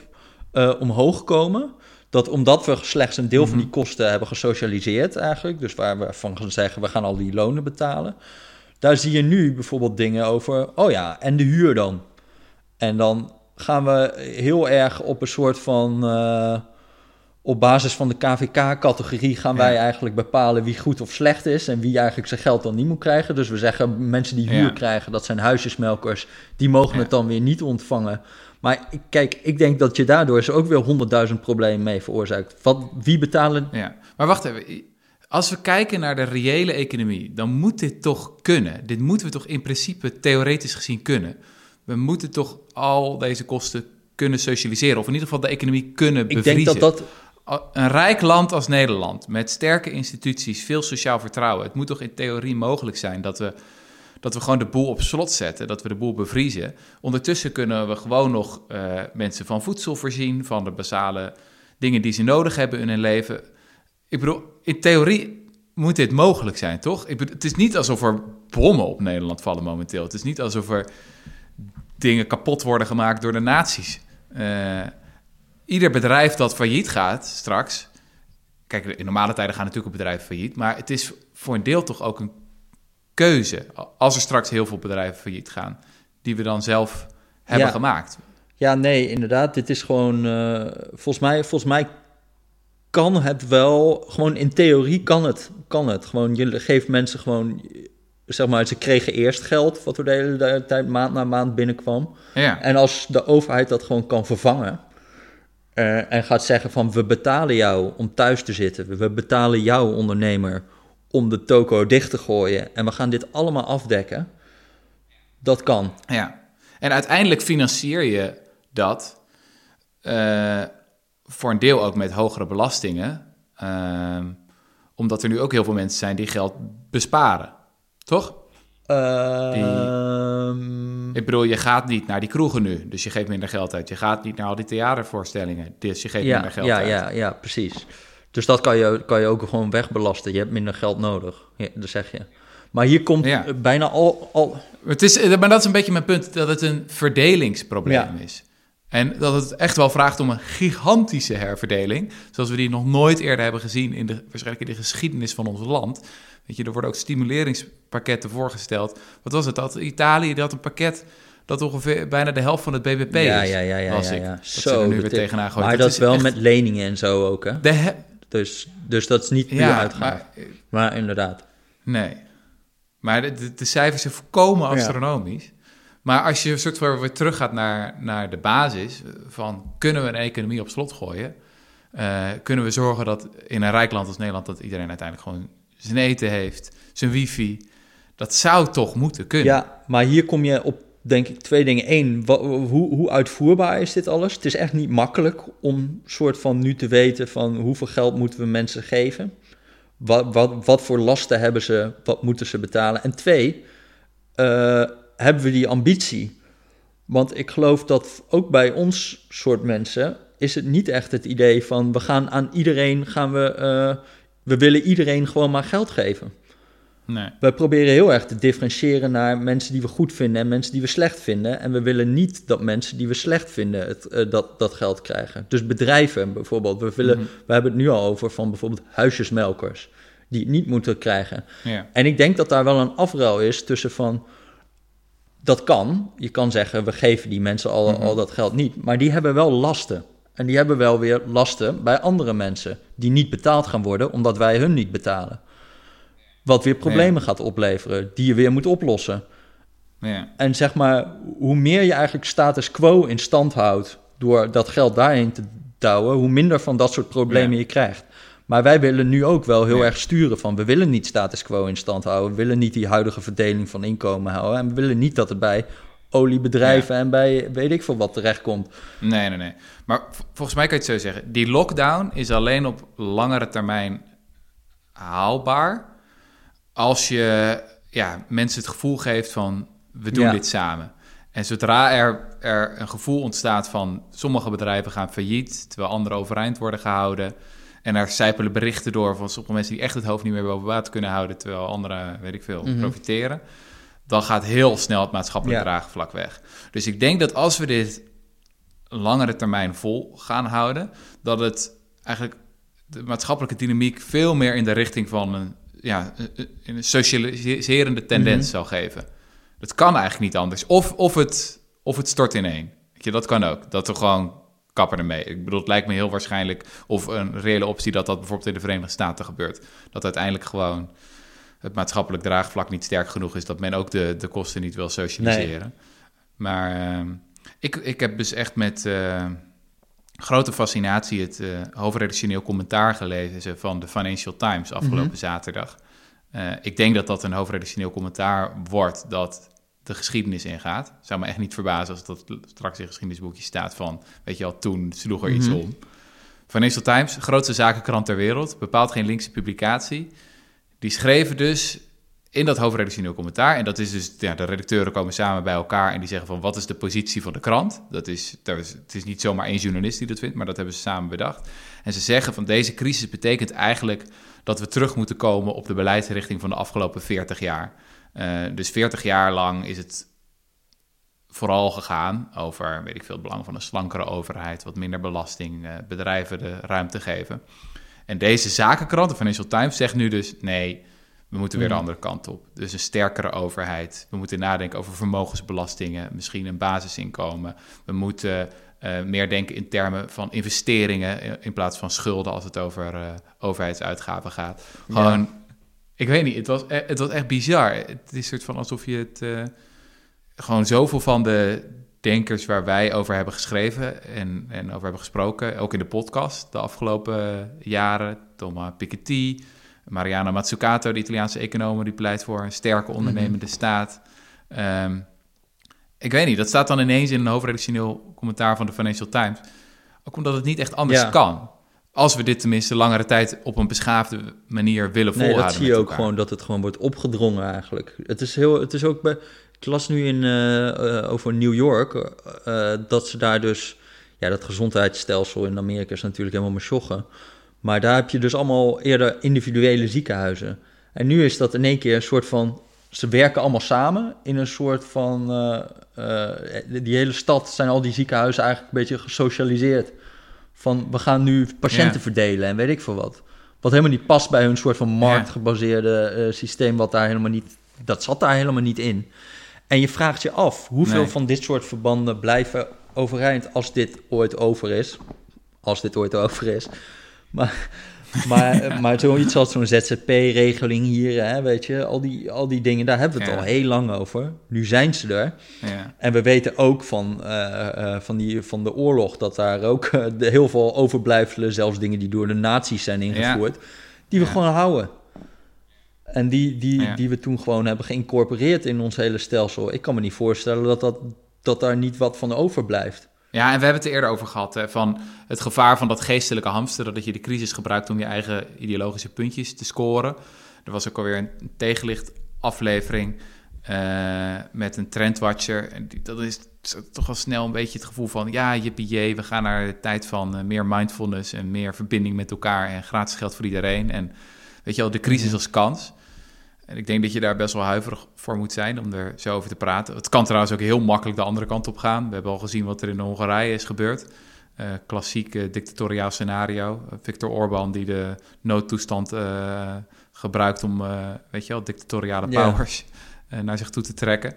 omhoog komen. Dat omdat we slechts een deel van die mhm. kosten hebben gesocialiseerd eigenlijk... dus waar we van gaan zeggen, we gaan al die lonen betalen... daar zie je nu bijvoorbeeld dingen over... oh ja, en de huur dan? En dan gaan we heel erg op een soort van... Uh, op basis van de KVK-categorie gaan wij eigenlijk bepalen wie goed of slecht is en wie eigenlijk zijn geld dan niet moet krijgen. Dus we zeggen mensen die huur krijgen, dat zijn huisjesmelkers, die mogen het dan weer niet ontvangen. Maar kijk, ik denk dat je daardoor is ook weer honderdduizend problemen mee veroorzaakt. Wat, wie betalen... Ja, maar wacht even. Als we kijken naar de reële economie, dan moet dit toch kunnen. Dit moeten we toch in principe theoretisch gezien kunnen. We moeten toch al deze kosten kunnen socialiseren. Of in ieder geval de economie kunnen bevriezen. Ik denk dat dat een rijk land als Nederland, met sterke instituties, veel sociaal vertrouwen. Het moet toch in theorie mogelijk zijn dat we, dat we gewoon de boel op slot zetten, dat we de boel bevriezen. Ondertussen kunnen we gewoon nog uh, mensen van voedsel voorzien, van de basale dingen die ze nodig hebben in hun leven. Ik bedoel, in theorie moet dit mogelijk zijn, toch? Ik bedoel, het is niet alsof er bommen op Nederland vallen momenteel. Het is niet alsof er dingen kapot worden gemaakt door de nazi's. Uh, ieder bedrijf dat failliet gaat straks. Kijk, in normale tijden gaan natuurlijk bedrijven failliet. Maar het is voor een deel toch ook een keuze. Als er straks heel veel bedrijven failliet gaan. Die we dan zelf hebben gemaakt. Ja, nee, inderdaad. Dit is gewoon. Uh, volgens, mij, volgens mij kan het wel. Gewoon in theorie kan het. Kan het. Gewoon, je geeft mensen gewoon. Zeg maar, ze kregen eerst geld, wat er de hele tijd maand na maand binnenkwam. Ja. En als de overheid dat gewoon kan vervangen, uh, en gaat zeggen van we betalen jou om thuis te zitten. We betalen jou ondernemer om de toko dicht te gooien. En we gaan dit allemaal afdekken. Dat kan. Ja, en uiteindelijk financier je dat uh, voor een deel ook met hogere belastingen. Uh, omdat er nu ook heel veel mensen zijn die geld besparen. Toch? Ehm, ik bedoel, je gaat niet naar die kroegen nu, dus je geeft minder geld uit. Je gaat niet naar al die theatervoorstellingen, dus je geeft minder geld ja, uit. Ja, ja, precies. Dus dat kan je, kan je ook gewoon wegbelasten. Je hebt minder geld nodig, ja, dat zeg je. Maar hier komt bijna al, al... Het is, maar dat is een beetje mijn punt, dat het een verdelingsprobleem is. En dat het echt wel vraagt om een gigantische herverdeling, zoals we die nog nooit eerder hebben gezien in de, waarschijnlijk in de geschiedenis van ons land. Weet je, er worden ook stimuleringspakketten voorgesteld. Wat was het? Dat Italië had een pakket dat ongeveer bijna de helft van het BBP ja, is. Ja, ja, ja. Ja, ja. Dat zo, nu weer tegenaan gooien. Maar dat, is wel met leningen en zo ook, hè? De dus, dus dat is niet puur ja, uitgaan. Maar, maar, inderdaad. Nee. Maar de, de, cijfers zijn volkomen astronomisch. Maar als je soort van weer teruggaat naar, naar de basis van kunnen we een economie op slot gooien? Uh, kunnen we zorgen dat in een rijk land als Nederland dat iedereen uiteindelijk gewoon zijn eten heeft, zijn wifi. Dat zou toch moeten kunnen. Ja, maar hier kom je op, denk ik, twee dingen. Eén, hoe, hoe uitvoerbaar is dit alles? Het is echt niet makkelijk om soort van nu te weten van hoeveel geld moeten we mensen geven. Wat, wat, wat voor lasten hebben ze, wat moeten ze betalen? En twee, uh, hebben we die ambitie? Want ik geloof dat ook bij ons soort mensen is het niet echt het idee van we gaan aan iedereen gaan we, eh, we willen iedereen gewoon maar geld geven. Nee. We proberen heel erg te differentiëren naar mensen die we goed vinden en mensen die we slecht vinden. En we willen niet dat mensen die we slecht vinden het, eh, dat, dat geld krijgen. Dus bedrijven bijvoorbeeld. We, willen, Mhm. we hebben het nu al over van bijvoorbeeld huisjesmelkers. Die het niet moeten krijgen. Ja. En ik denk dat daar wel een afruil is tussen van... Dat kan. Je kan zeggen, we geven die mensen al, Mhm. al dat geld niet. Maar die hebben wel lasten. En die hebben wel weer lasten bij andere mensen... die niet betaald gaan worden omdat wij hun niet betalen. Wat weer problemen gaat opleveren, die je weer moet oplossen. Ja. En zeg maar, hoe meer je eigenlijk status quo in stand houdt... door dat geld daarheen te douwen... hoe minder van dat soort problemen Ja. je krijgt. Maar wij willen nu ook wel heel Ja. erg sturen van... we willen niet status quo in stand houden. We willen niet die huidige verdeling van inkomen houden. En we willen niet dat het bij oliebedrijven en bij weet ik veel wat terechtkomt. Nee, nee, nee. Maar volgens mij kan je het zo zeggen. Die lockdown is alleen op langere termijn haalbaar als je ja, mensen het gevoel geeft van we doen Ja. dit samen. En zodra er, er een gevoel ontstaat van sommige bedrijven gaan failliet, terwijl andere overeind worden gehouden. En er zijpelen berichten door van sommige mensen die echt het hoofd niet meer boven water kunnen houden, terwijl anderen, weet ik veel, Mhm. profiteren. Dan gaat heel snel het maatschappelijk Ja. draagvlak weg. Dus ik denk dat als we dit langere termijn vol gaan houden, dat het eigenlijk de maatschappelijke dynamiek veel meer in de richting van een, ja, een- een socialiserende tendens Mhm. zal geven. Dat kan eigenlijk niet anders. Of, of, het, of het stort ineen. Weet je, dat kan ook. Dat we gewoon kappen ermee. Ik bedoel, het lijkt me heel waarschijnlijk, of een reële optie, dat dat bijvoorbeeld in de Verenigde Staten gebeurt. Dat uiteindelijk gewoon het maatschappelijk draagvlak niet sterk genoeg is, dat men ook de, de kosten niet wil socialiseren. Maar ehm, ik, ik heb dus echt met eh, grote fascinatie het eh hoofdredactioneel commentaar gelezen van de Financial Times afgelopen Mhm. zaterdag. Eh, ik denk dat dat een hoofdredactioneel commentaar wordt dat de geschiedenis ingaat. Zou me echt niet verbazen als dat straks in geschiedenisboekje staat van, weet je al, toen sloeg er iets Mhm. om. Financial Times, grootste zakenkrant ter wereld, bepaalt geen linkse publicatie. Die schreven dus in dat hoofdredactioneel commentaar, en dat is dus, ja, de redacteuren komen samen bij elkaar en die zeggen van, wat is de positie van de krant? Dat is, het is niet zomaar één journalist die dat vindt, maar dat hebben ze samen bedacht. En ze zeggen van, deze crisis betekent eigenlijk dat we terug moeten komen op de beleidsrichting van de afgelopen 40 jaar. Eh, dus 40 jaar lang is het vooral gegaan over, weet ik veel, het belang van een slankere overheid, wat minder belasting, eh, bedrijven de ruimte geven. En deze zakenkrant, de Financial Times, zegt nu dus nee, we moeten weer de Hmm. andere kant op. Dus een sterkere overheid. We moeten nadenken over vermogensbelastingen, misschien een basisinkomen. We moeten eh, meer denken in termen van investeringen eh, in plaats van schulden als het over eh, overheidsuitgaven gaat. Gewoon, ik weet niet, het was, e- het was echt bizar. Het is een soort van alsof je het gewoon zoveel van de denkers waar wij over hebben geschreven en, en over hebben gesproken, ook in de podcast de afgelopen jaren, Thomas Piketty, Mariana Mazzucato, de Italiaanse econoom, die pleit voor een sterke ondernemende staat. Ehm, ik weet niet, dat staat dan ineens in een hoofdredactioneel commentaar van de Financial Times. Ook omdat het niet echt anders Ja. kan. Als we dit tenminste langere tijd op een beschaafde manier willen Nee, volhouden. dat zie je ook gewoon dat het gewoon wordt opgedrongen eigenlijk. Het is, heel, het is ook bij. Ik las nu in, eh, eh, over New York eh, dat ze daar dus. Ja, dat gezondheidsstelsel in Amerika is natuurlijk helemaal masjoggen. Maar daar heb je dus allemaal eerder individuele ziekenhuizen. En nu is dat in één keer een soort van. Ze werken allemaal samen in een soort van. eh, eh, die hele stad zijn al die ziekenhuizen eigenlijk een beetje gesocialiseerd. Van we gaan nu patiënten Ja. verdelen en weet ik veel wat. Wat helemaal niet past bij hun soort van marktgebaseerde eh, systeem, wat daar helemaal niet, dat zat daar helemaal niet in. En je vraagt je af, hoeveel Nee. van dit soort verbanden blijven overeind als dit ooit over is? Als dit ooit over is. Maar, maar, eh, maar zoiets als zo'n ZZP-regeling hier, hè, weet je, al die, al die dingen, daar hebben we het Ja. al heel lang over. Nu zijn ze er. Ja. En we weten ook van, eh, eh, van, die, van de oorlog dat daar ook eh, de, heel veel overblijfselen, zelfs dingen die door de nazi's zijn ingevoerd, die we Ja. gewoon houden. En die, die, Ja. die we toen gewoon hebben geïncorporeerd in ons hele stelsel. Ik kan me niet voorstellen dat, dat, dat daar niet wat van overblijft. Ja, en we hebben het er eerder over gehad, hè, van het gevaar van dat geestelijke hamsteren, dat je de crisis gebruikt om je eigen ideologische puntjes te scoren. Er was ook alweer een tegenlicht aflevering eh, met een trendwatcher. En dat is toch al snel een beetje het gevoel van... ja, jippie we gaan naar de tijd van eh, meer mindfulness... en meer verbinding met elkaar en gratis geld voor iedereen. En weet je wel, de crisis mhm. als kans. En ik denk dat je daar best wel huiverig voor moet zijn om er zo over te praten. Het kan trouwens ook heel makkelijk de andere kant op gaan. We hebben al gezien wat er in Hongarije is gebeurd. Uh, klassiek dictatoriaal scenario. Victor Orban die de noodtoestand gebruikt om, weet je wel, dictatoriale powers... Eh, naar zich toe te trekken.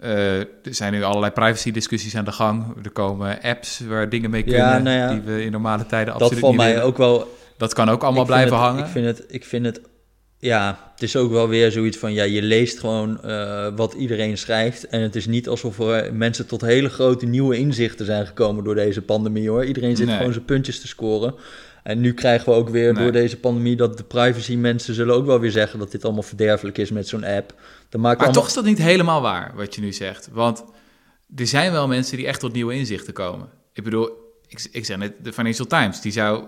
Uh, er zijn nu allerlei privacy-discussies aan de gang. Er komen apps waar dingen mee kunnen nou ja, die we in normale tijden absoluut dat niet mij ook wel. Dat kan ook allemaal blijven hangen. Ik vind het, ik vind het, ja, het is ook wel weer zoiets van, ja, je leest gewoon uh, wat iedereen schrijft en het is niet alsof er mensen tot hele grote nieuwe inzichten zijn gekomen door deze pandemie, hoor. Iedereen zit gewoon zijn puntjes te scoren. En nu krijgen we ook weer door deze pandemie dat de privacy mensen zullen ook wel weer zeggen dat dit allemaal verderfelijk is met zo'n app. Dat maakt maar toch is dat niet helemaal waar wat je nu zegt. Want er zijn wel mensen die echt tot nieuwe inzichten komen. Ik bedoel, ik, ik zeg net, de Financial Times, die zou.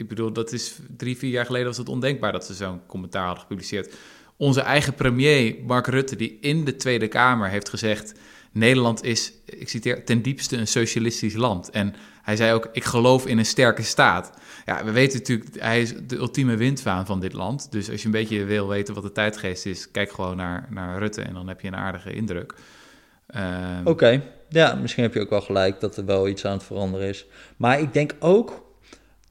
Ik bedoel, dat is drie, vier jaar geleden was het ondenkbaar dat ze zo'n commentaar hadden gepubliceerd. Onze eigen premier, Mark Rutte, die in de Tweede Kamer heeft gezegd Nederland is, ik citeer, ten diepste een socialistisch land. En hij zei ook, ik geloof in een sterke staat. Ja, we weten natuurlijk, hij is de ultieme windvaan van dit land. Dus als je een beetje wil weten wat de tijdgeest is, kijk gewoon naar, naar Rutte en dan heb je een aardige indruk. Ehm, Oké, ja, misschien heb je ook wel gelijk dat er wel iets aan het veranderen is. Maar ik denk ook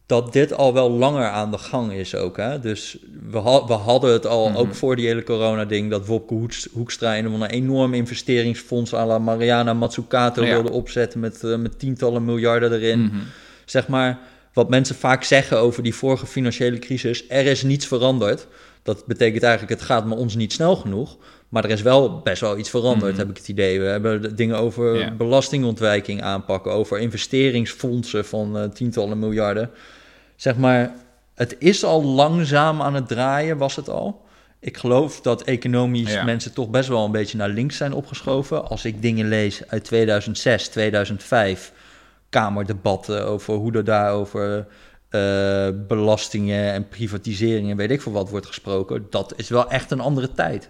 dat dit al wel langer aan de gang is ook. Hè? Dus we, we hadden het al, ook mhm. voor die hele corona-ding... dat Wopke Hoekstra een enorm investeringsfonds... à la Mariana Mazzucato wilde opzetten met, uh, met tientallen miljarden erin. Mhm. Zeg maar, wat mensen vaak zeggen over die vorige financiële crisis... er is niets veranderd. Dat betekent eigenlijk, het gaat met ons niet snel genoeg... Maar er is wel best wel iets veranderd, mhm. heb ik het idee. We hebben dingen over belastingontwijking aanpakken, over investeringsfondsen van uh, tientallen miljarden zeg maar, het is al langzaam aan het draaien, was het al. Ik geloof dat economisch mensen toch best wel een beetje naar links zijn opgeschoven. Als ik dingen lees uit 2006, 2005, kamerdebatten over hoe er daarover uh, belastingen en privatiseringen, weet ik veel wat, wordt gesproken. Dat is wel echt een andere tijd.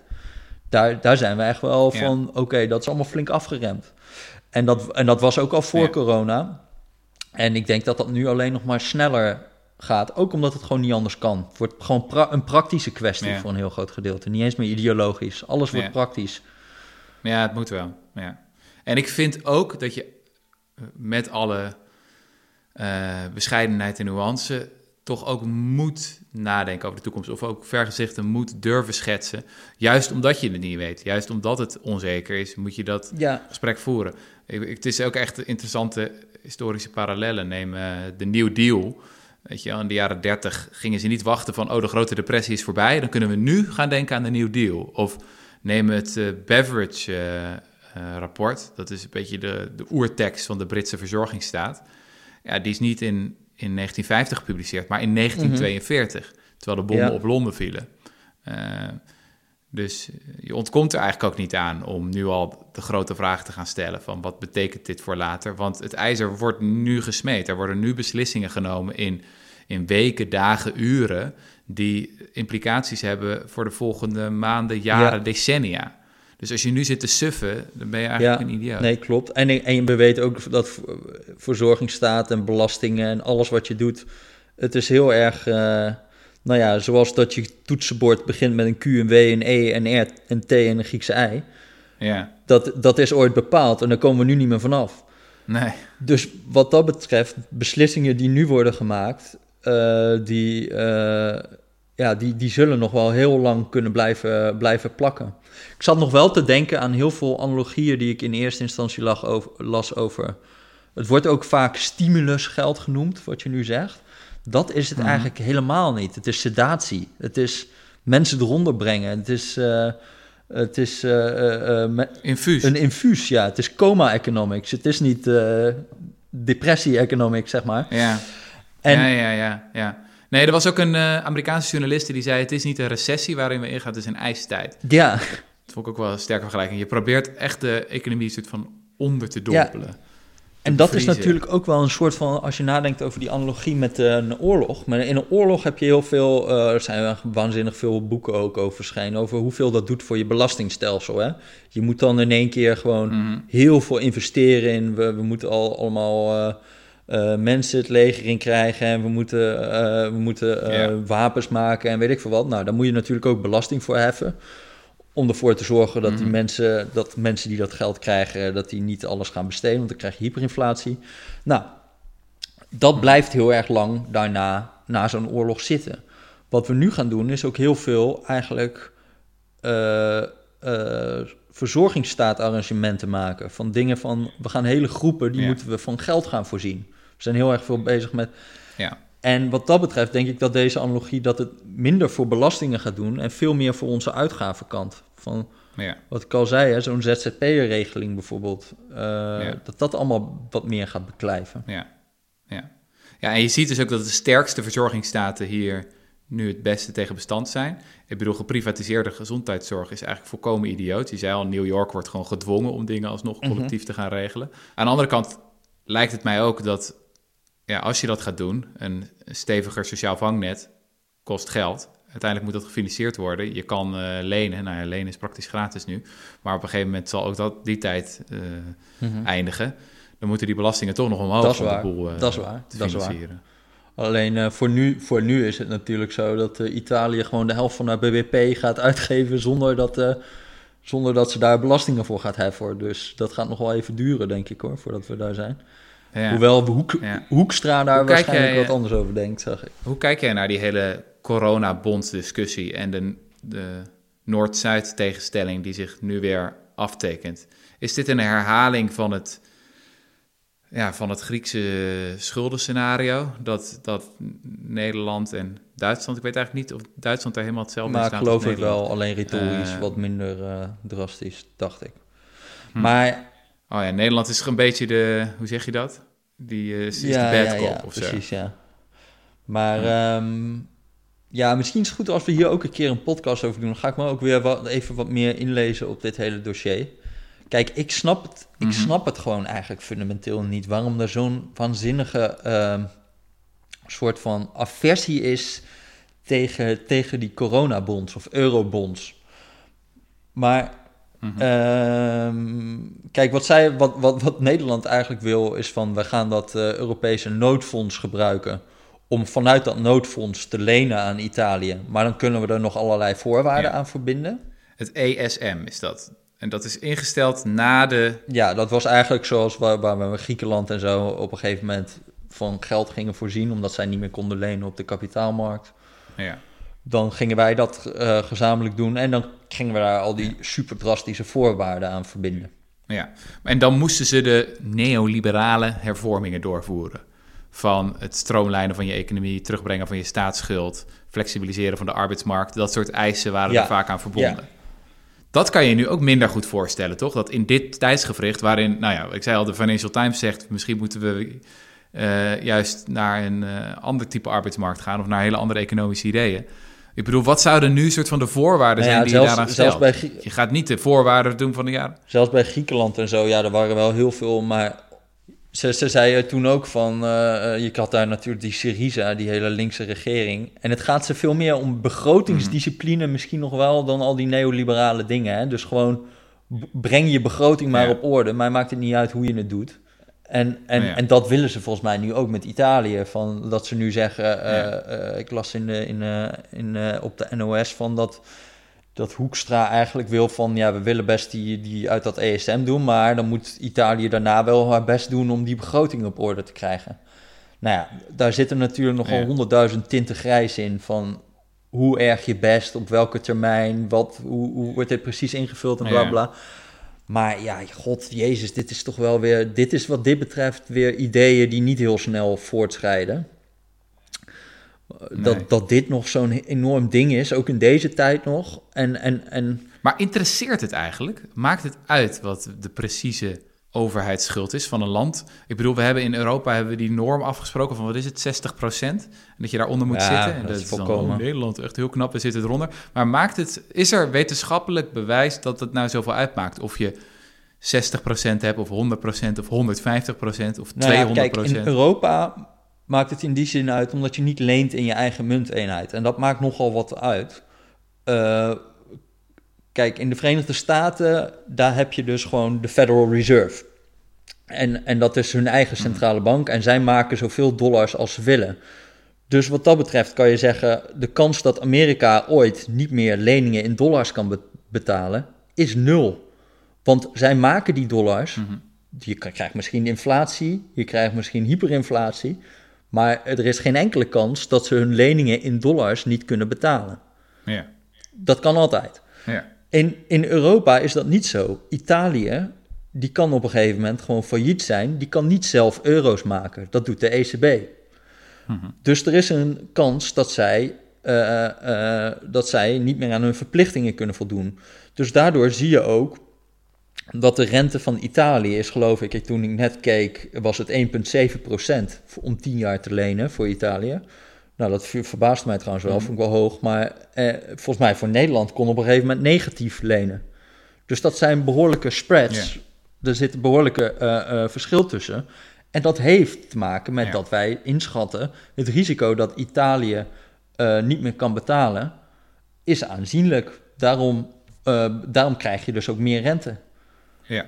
Daar, daar zijn we echt wel van, oké, dat is allemaal flink afgeremd. En dat, en dat was ook al voor corona. En ik denk dat dat nu alleen nog maar sneller gaat. Ook omdat het gewoon niet anders kan. Het wordt gewoon een praktische kwestie voor een heel groot gedeelte. Niet eens meer ideologisch. Alles wordt praktisch. Ja, het moet wel. Ja. En ik vind ook dat je eh, met alle uh, bescheidenheid en nuance toch ook moet nadenken over de toekomst. Of ook vergezichten moet durven schetsen. Juist omdat je het niet weet. Juist omdat het onzeker is, moet je dat gesprek voeren. het is ook echt interessante historische parallellen. Neem uh, de New Deal Weet je, in de jaren 30 gingen ze niet wachten van, oh, de grote depressie is voorbij. Dan kunnen we nu gaan denken aan de New Deal. Of neem het uh, Beveridge-rapport. dat is een beetje de, de oertekst van de Britse verzorgingsstaat. Ja, die is niet in, in 1950 gepubliceerd, maar in 1942. Terwijl de bommen op Londen vielen. Dus je ontkomt er eigenlijk ook niet aan om nu al de grote vraag te gaan stellen van wat betekent dit voor later? Want het ijzer wordt nu gesmeed. Er worden nu beslissingen genomen in, in weken, dagen, uren die implicaties hebben voor de volgende maanden, jaren, decennia. Dus als je nu zit te suffen, dan ben je eigenlijk een idioot. Nee, klopt. En, en we weten ook dat verzorgingsstaat en belastingen en alles wat je doet, het is heel erg... Uh nou ja, zoals dat je toetsenbord begint met een Q, een W, een E, een R, een T en een Griekse I. Ja. Dat, dat is ooit bepaald en daar komen we nu niet meer vanaf. Nee. Dus wat dat betreft, beslissingen die nu worden gemaakt, uh, die, uh, ja, die, die zullen nog wel heel lang kunnen blijven, blijven plakken. Ik zat nog wel te denken aan heel veel analogieën die ik in eerste instantie lag over, las over. Het wordt ook vaak stimulusgeld genoemd, wat je nu zegt. Dat is het mhm. eigenlijk helemaal niet. Het is sedatie. Het is mensen eronder brengen. Het is... Uh, het is uh, uh, infuus. een infuus, ja. Het is coma-economics. Het is niet depressie-economics, zeg maar. Ja. En, ja, ja, ja, ja. Nee, er was ook een Amerikaanse journalist die zei... het is niet een recessie waarin we ingaan, het is een ijstijd. Ja. Dat vond ik ook wel een sterke vergelijking. Je probeert echt de economie soort van onder te dompelen. En dat is natuurlijk ook wel een soort van, als je nadenkt over die analogie met eh, een oorlog. Maar in een oorlog heb je heel veel, eh, er zijn waanzinnig veel boeken ook over verschijnen, over hoeveel dat doet voor je belastingstelsel. Hè? Je moet dan in één keer gewoon Mhm. heel veel investeren in. We, we moeten al allemaal eh, mensen het leger in krijgen en we moeten, we moeten wapens maken en weet ik veel wat. Nou, daar moet je natuurlijk ook belasting voor heffen. Om ervoor te zorgen dat die Mhm. mensen, dat mensen die dat geld krijgen, dat die niet alles gaan besteden, want dan krijg je hyperinflatie. Nou, dat blijft heel erg lang daarna, na zo'n oorlog zitten. Wat we nu gaan doen, is ook heel veel eigenlijk eh, eh, verzorgingsstaatarrangementen maken. Van dingen van, we gaan hele groepen, die Ja. moeten we van geld gaan voorzien. We zijn heel erg veel bezig met Ja. En wat dat betreft denk ik dat deze analogie dat het minder voor belastingen gaat doen en veel meer voor onze uitgavenkant. Van Ja. wat ik al zei, hè, zo'n ZZP'er-regeling bijvoorbeeld, eh, dat dat allemaal wat meer gaat beklijven. Ja. Ja. ja, en je ziet dus ook dat de sterkste verzorgingsstaten hier nu het beste tegen bestand zijn. Ik bedoel, geprivatiseerde gezondheidszorg is eigenlijk volkomen idioot. Je zei al, New York wordt gewoon gedwongen om dingen alsnog collectief te gaan regelen. Aan de andere kant lijkt het mij ook dat ja, als je dat gaat doen, een steviger sociaal vangnet kost geld. Uiteindelijk moet dat gefinancierd worden. Je kan eh, lenen. Nou ja, lenen is praktisch gratis nu. Maar op een gegeven moment zal ook dat, die tijd eh, eindigen. Dan moeten die belastingen toch nog omhoog Mhm. Dat is om de waar. boel eh, Dat is waar. te Dat is waar. Alleen voor, nu, voor nu is het natuurlijk zo dat Italië gewoon de helft van haar BBP gaat uitgeven zonder dat, zonder dat ze daar belastingen voor gaat heffen. Dus dat gaat nog wel even duren, denk ik hoor, voordat we daar zijn. Ja. Hoewel Hoek, Ja. Hoekstra daar Hoe waarschijnlijk jij, wat eh, anders over denkt, zag ik. Hoe kijk jij naar die hele corona-bondsdiscussie en de, de Noord-Zuid tegenstelling die zich nu weer aftekent? Is dit een herhaling van het, ja, van het Griekse schuldenscenario? Dat, dat Nederland en Duitsland, ik weet eigenlijk niet of Duitsland daar helemaal hetzelfde Maar ik staat geloof Nederland. wel, alleen retorisch Eh, wat minder eh, drastisch, dacht ik. Hm. Maar Oh ja, Nederland is een beetje de, hoe zeg je dat? Die eh, is ja, de bad ja, cop ja, of zo. precies, ja. Maar ehm, ja, misschien is het goed als we hier ook een keer een podcast over doen. Dan ga ik me ook weer wat, even wat meer inlezen op dit hele dossier. Kijk, ik snap het, ik Mhm. snap het gewoon eigenlijk fundamenteel niet. Waarom er zo'n waanzinnige ehm, soort van aversie is tegen, tegen die coronabonds of eurobonds. Maar Mhm. Ehm, kijk, wat, zij, wat, wat, wat Nederland eigenlijk wil, is van we gaan dat eh, Europese noodfonds gebruiken om vanuit dat noodfonds te lenen aan Italië. Maar dan kunnen we er nog allerlei voorwaarden Ja. aan verbinden. Het ESM is dat. En dat is ingesteld na de Ja, dat was eigenlijk zoals waar, waar we Griekenland en zo op een gegeven moment van geld gingen voorzien, omdat zij niet meer konden lenen op de kapitaalmarkt. ja, Dan gingen wij dat eh, gezamenlijk doen en dan gingen we daar al die super drastische voorwaarden aan verbinden. Ja, en dan moesten ze de neoliberale hervormingen doorvoeren. Van het stroomlijnen van je economie, terugbrengen van je staatsschuld, flexibiliseren van de arbeidsmarkt. Dat soort eisen waren Ja. er vaak aan verbonden. Ja. Dat kan je nu ook minder goed voorstellen, toch? Dat in dit tijdsgevricht, waarin, nou ja, ik zei al, de Financial Times zegt, misschien moeten we eh, juist naar een eh, ander type arbeidsmarkt gaan of naar hele andere economische ideeën. Ik bedoel, wat zouden nu soort van de voorwaarden Nou zijn die zelfs- je daaraan zelfs stelt? bij Je gaat niet de voorwaarden doen van de jaren. Zelfs bij Griekenland en zo, ja, er waren wel heel veel, maar ze, ze zeiden toen ook van, eh, eh, je had daar natuurlijk die Syriza, die hele linkse regering. En het gaat ze veel meer om begrotingsdiscipline misschien nog wel dan al die neoliberale dingen. Hè? Dus gewoon breng je begroting maar Ja. op orde, maar maakt het niet uit hoe je het doet. En, en, Ja. en dat willen ze volgens mij nu ook met Italië. Van dat ze nu zeggen, eh, Ja. eh, ik las in de, in, eh, in, op de NOS van dat dat Hoekstra eigenlijk wil van ja, we willen best die, die uit dat ESM doen, maar dan moet Italië daarna wel haar best doen om die begroting op orde te krijgen. Nou ja, daar zitten natuurlijk nogal Ja. honderdduizend tinten grijs in van hoe erg je best, op welke termijn, wat, hoe, hoe wordt dit precies ingevuld en bla Ja. bla. Maar ja, god, jezus, dit is toch wel weer, dit is wat dit betreft weer ideeën die niet heel snel voortschrijden. Nee. Dat, dat dit nog zo'n enorm ding is, ook in deze tijd nog. En, en, en Maar interesseert het eigenlijk? Maakt het uit wat de precieze overheidsschuld is van een land? Ik bedoel, we hebben in Europa hebben we die norm afgesproken van wat is het, 60% En dat je daaronder moet Ja, zitten. En dat dat, is dan volkomen. Nederland echt heel knap, we zitten eronder. Maar maakt het, is er wetenschappelijk bewijs dat het nou zoveel uitmaakt? Of je 60% hebt of 100% of 150% of 200%. Nou ja, kijk, in Europa maakt het in die zin uit omdat je niet leent in je eigen munteenheid. En dat maakt nogal wat uit. Uh, kijk, in de Verenigde Staten, daar heb je dus gewoon de Federal Reserve. En, en dat is hun eigen hmm. centrale bank. En zij maken zoveel dollars als ze willen. Dus wat dat betreft kan je zeggen, de kans dat Amerika ooit niet meer leningen in dollars kan betalen, is nul. Want zij maken die dollars. Mhm. Je krijgt misschien inflatie, je krijgt misschien hyperinflatie. Maar er is geen enkele kans dat ze hun leningen in dollars niet kunnen betalen. Ja. Dat kan altijd. Ja. In, in Europa is dat niet zo. Italië, die kan op een gegeven moment gewoon failliet zijn. Die kan niet zelf euro's maken. Dat doet de ECB. Mhm. Dus er is een kans dat zij, uh, dat zij niet meer aan hun verplichtingen kunnen voldoen. Dus daardoor zie je ook dat de rente van Italië is, geloof ik, toen ik net keek, was het 1,7% om 10 jaar te lenen voor Italië. Nou, dat verbaast mij trouwens wel, vond ik wel hoog. Maar eh, volgens mij voor Nederland kon op een gegeven moment negatief lenen. Dus dat zijn behoorlijke spreads. Er zit een behoorlijke uh, verschil tussen. En dat heeft te maken met dat wij inschatten... het risico dat Italië uh, niet meer kan betalen... is aanzienlijk. Daarom, daarom krijg je dus ook meer rente. Ja.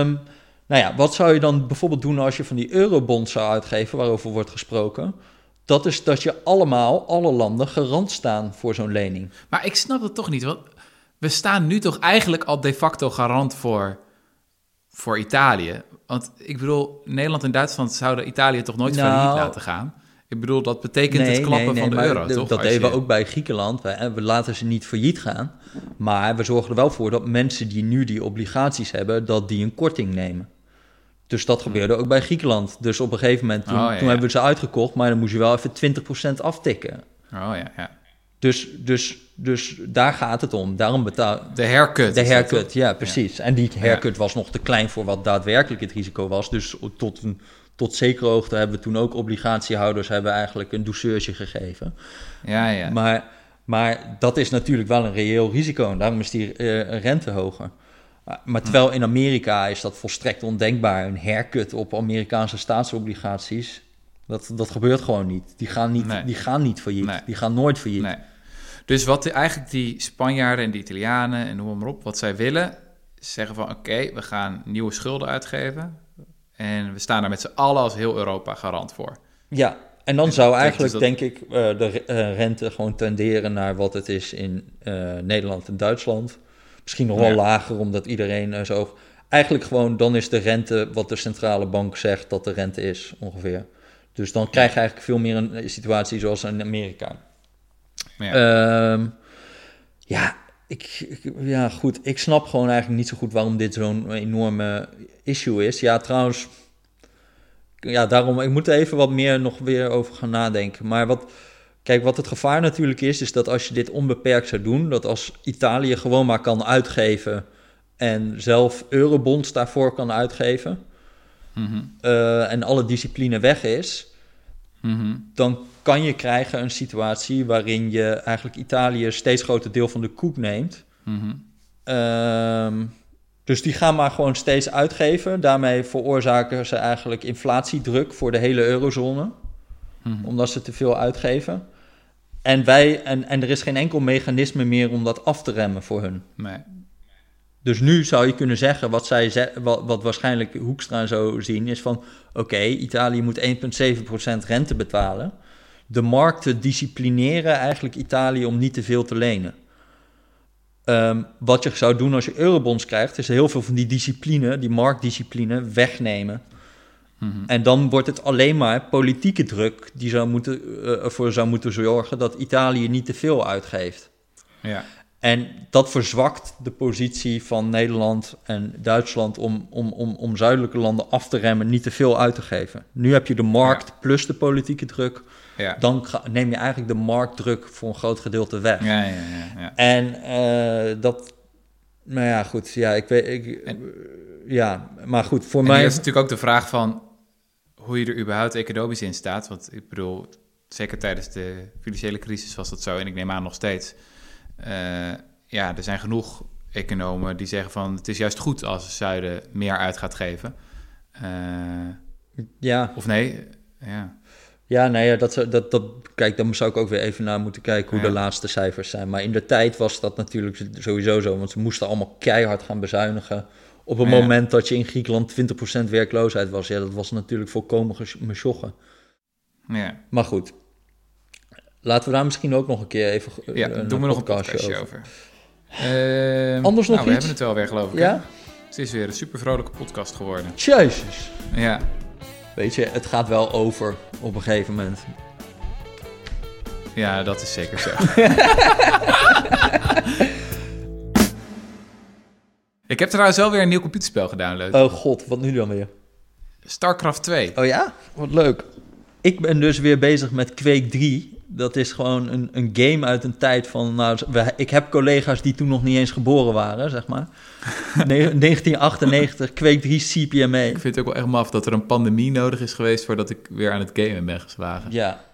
Um, nou ja, wat zou je dan bijvoorbeeld doen als je van die eurobond zou uitgeven, waarover wordt gesproken? Dat is dat je allemaal, alle landen, garant staan voor zo'n lening. Maar ik snap het toch niet, want we staan nu toch eigenlijk al de facto garant voor, voor Italië. Want ik bedoel, Nederland en Duitsland zouden Italië toch nooit nou, failliet laten gaan? Ik bedoel, dat betekent het klappen van de euro, toch? Dat deden we ook bij Griekenland. We, we laten ze niet failliet gaan. Maar we zorgen er wel voor dat mensen die nu die obligaties hebben, dat die een korting nemen. Dus dat gebeurde ook bij Griekenland. Dus op een gegeven moment, toen, oh, toen hebben we ze uitgekocht, maar dan moest je wel even 20% aftikken. Oh ja, ja. Dus, dus, dus daar gaat het om. Daarom betaal... De haircut. De haircut, ja, precies. En die haircut was nog te klein voor wat daadwerkelijk het risico was. Dus tot, een, tot zekere hoogte hebben we toen ook obligatiehouders hebben eigenlijk een douceurtje gegeven. Ja, ja. Maar, maar dat is natuurlijk wel een reëel risico. En daarom is die uh, rente hoger. Maar terwijl in Amerika is dat volstrekt ondenkbaar. Een haircut op Amerikaanse staatsobligaties. Dat, dat gebeurt gewoon niet. Die gaan niet, die gaan niet failliet. Die gaan nooit failliet. Nee. Dus wat eigenlijk die Spanjaarden en de Italianen en noem maar op, wat zij willen, zeggen van oké, we gaan nieuwe schulden uitgeven. En we staan daar met z'n allen als heel Europa garant voor. Ja, en dan zou eigenlijk, denk ik, uh, de uh, rente gewoon tenderen naar wat het is in uh, Nederland en Duitsland. Misschien nog wel lager, omdat iedereen uh, zo... Eigenlijk gewoon, dan is de rente wat de centrale bank zegt dat de rente is, ongeveer. Dus dan krijg je eigenlijk veel meer een situatie zoals in Amerika. Ja, um, ja, ik, ja, goed. Ik snap gewoon eigenlijk niet zo goed waarom dit zo'n enorme issue is. Ja, trouwens, ja, daarom, ik moet er even wat meer nog weer over gaan nadenken. Maar wat, Kijk, wat het gevaar natuurlijk is, is dat als je dit onbeperkt zou doen, dat als Italië gewoon maar kan uitgeven en zelf eurobonds daarvoor kan uitgeven, mhm. eh, en alle discipline weg is, mhm. dan kan je krijgen een situatie waarin je eigenlijk Italië een steeds groter deel van de koek neemt. Mhm. Ehm, dus die gaan maar gewoon steeds uitgeven. Daarmee veroorzaken ze eigenlijk inflatiedruk voor de hele eurozone. Omdat ze te veel uitgeven. En, wij, en, en er is geen enkel mechanisme meer om dat af te remmen voor hun. Nee. Dus nu zou je kunnen zeggen, wat, zij wat, wat waarschijnlijk Hoekstra zo zien, is van oké, Italië moet 1,7% rente betalen. De markten disciplineren eigenlijk Italië om niet te veel te lenen. Um, wat je zou doen als je eurobonds krijgt, is heel veel van die discipline, die marktdiscipline, wegnemen. Mhm. En dan wordt het alleen maar politieke druk die zou moeten, uh, ervoor zou moeten zorgen dat Italië niet te veel uitgeeft. Ja. En dat verzwakt de positie van Nederland en Duitsland om, om, om, om zuidelijke landen af te remmen, niet te veel uit te geven. Nu heb je de markt plus de politieke druk. Ja. Dan neem je eigenlijk de marktdruk voor een groot gedeelte weg. Ja, ja, ja, En uh, dat, nou ja, goed, ja, ik weet, ik, ja, maar goed, voor mij. is natuurlijk ook de vraag van hoe je er überhaupt economisch in staat. Want ik bedoel, zeker tijdens de financiële crisis was dat zo en ik neem aan nog steeds. Uh, ja, er zijn genoeg economen die zeggen van het is juist goed als het zuiden meer uit gaat geven. Uh, ja. Of nee, ja. Ja, nee, ja, dat, dat, dat, kijk, dan zou ik ook weer even naar moeten kijken hoe de laatste cijfers zijn. Maar in de tijd was dat natuurlijk sowieso zo, want ze moesten allemaal keihard gaan bezuinigen. Op het moment dat je in Griekenland 20% werkloosheid was, ja, dat was natuurlijk volkomen mesjoggen. Ja. Maar goed, laten we daar misschien ook nog een keer even ja, een doen we nog een podcastje over. over. Uh, Anders nog nou, iets? we hebben het wel weer, geloof ik. Ja? Het is weer een super vrolijke podcast geworden. Jezus. Ja. Weet je, het gaat wel over op een gegeven moment. Ja, dat is zeker zo. ik heb trouwens wel weer een nieuw computerspel gedownload. Oh god, wat nu dan weer? StarCraft 2. Oh ja? Wat leuk. Ik ben dus weer bezig met Quake 3 dat is gewoon een, een game uit een tijd van... Nou, ik heb collega's die toen nog niet eens geboren waren, zeg maar. 1998, Quake 3 CPMA. Ik vind het ook wel echt maf dat er een pandemie nodig is geweest... voordat ik weer aan het gamen ben geslagen. Ja,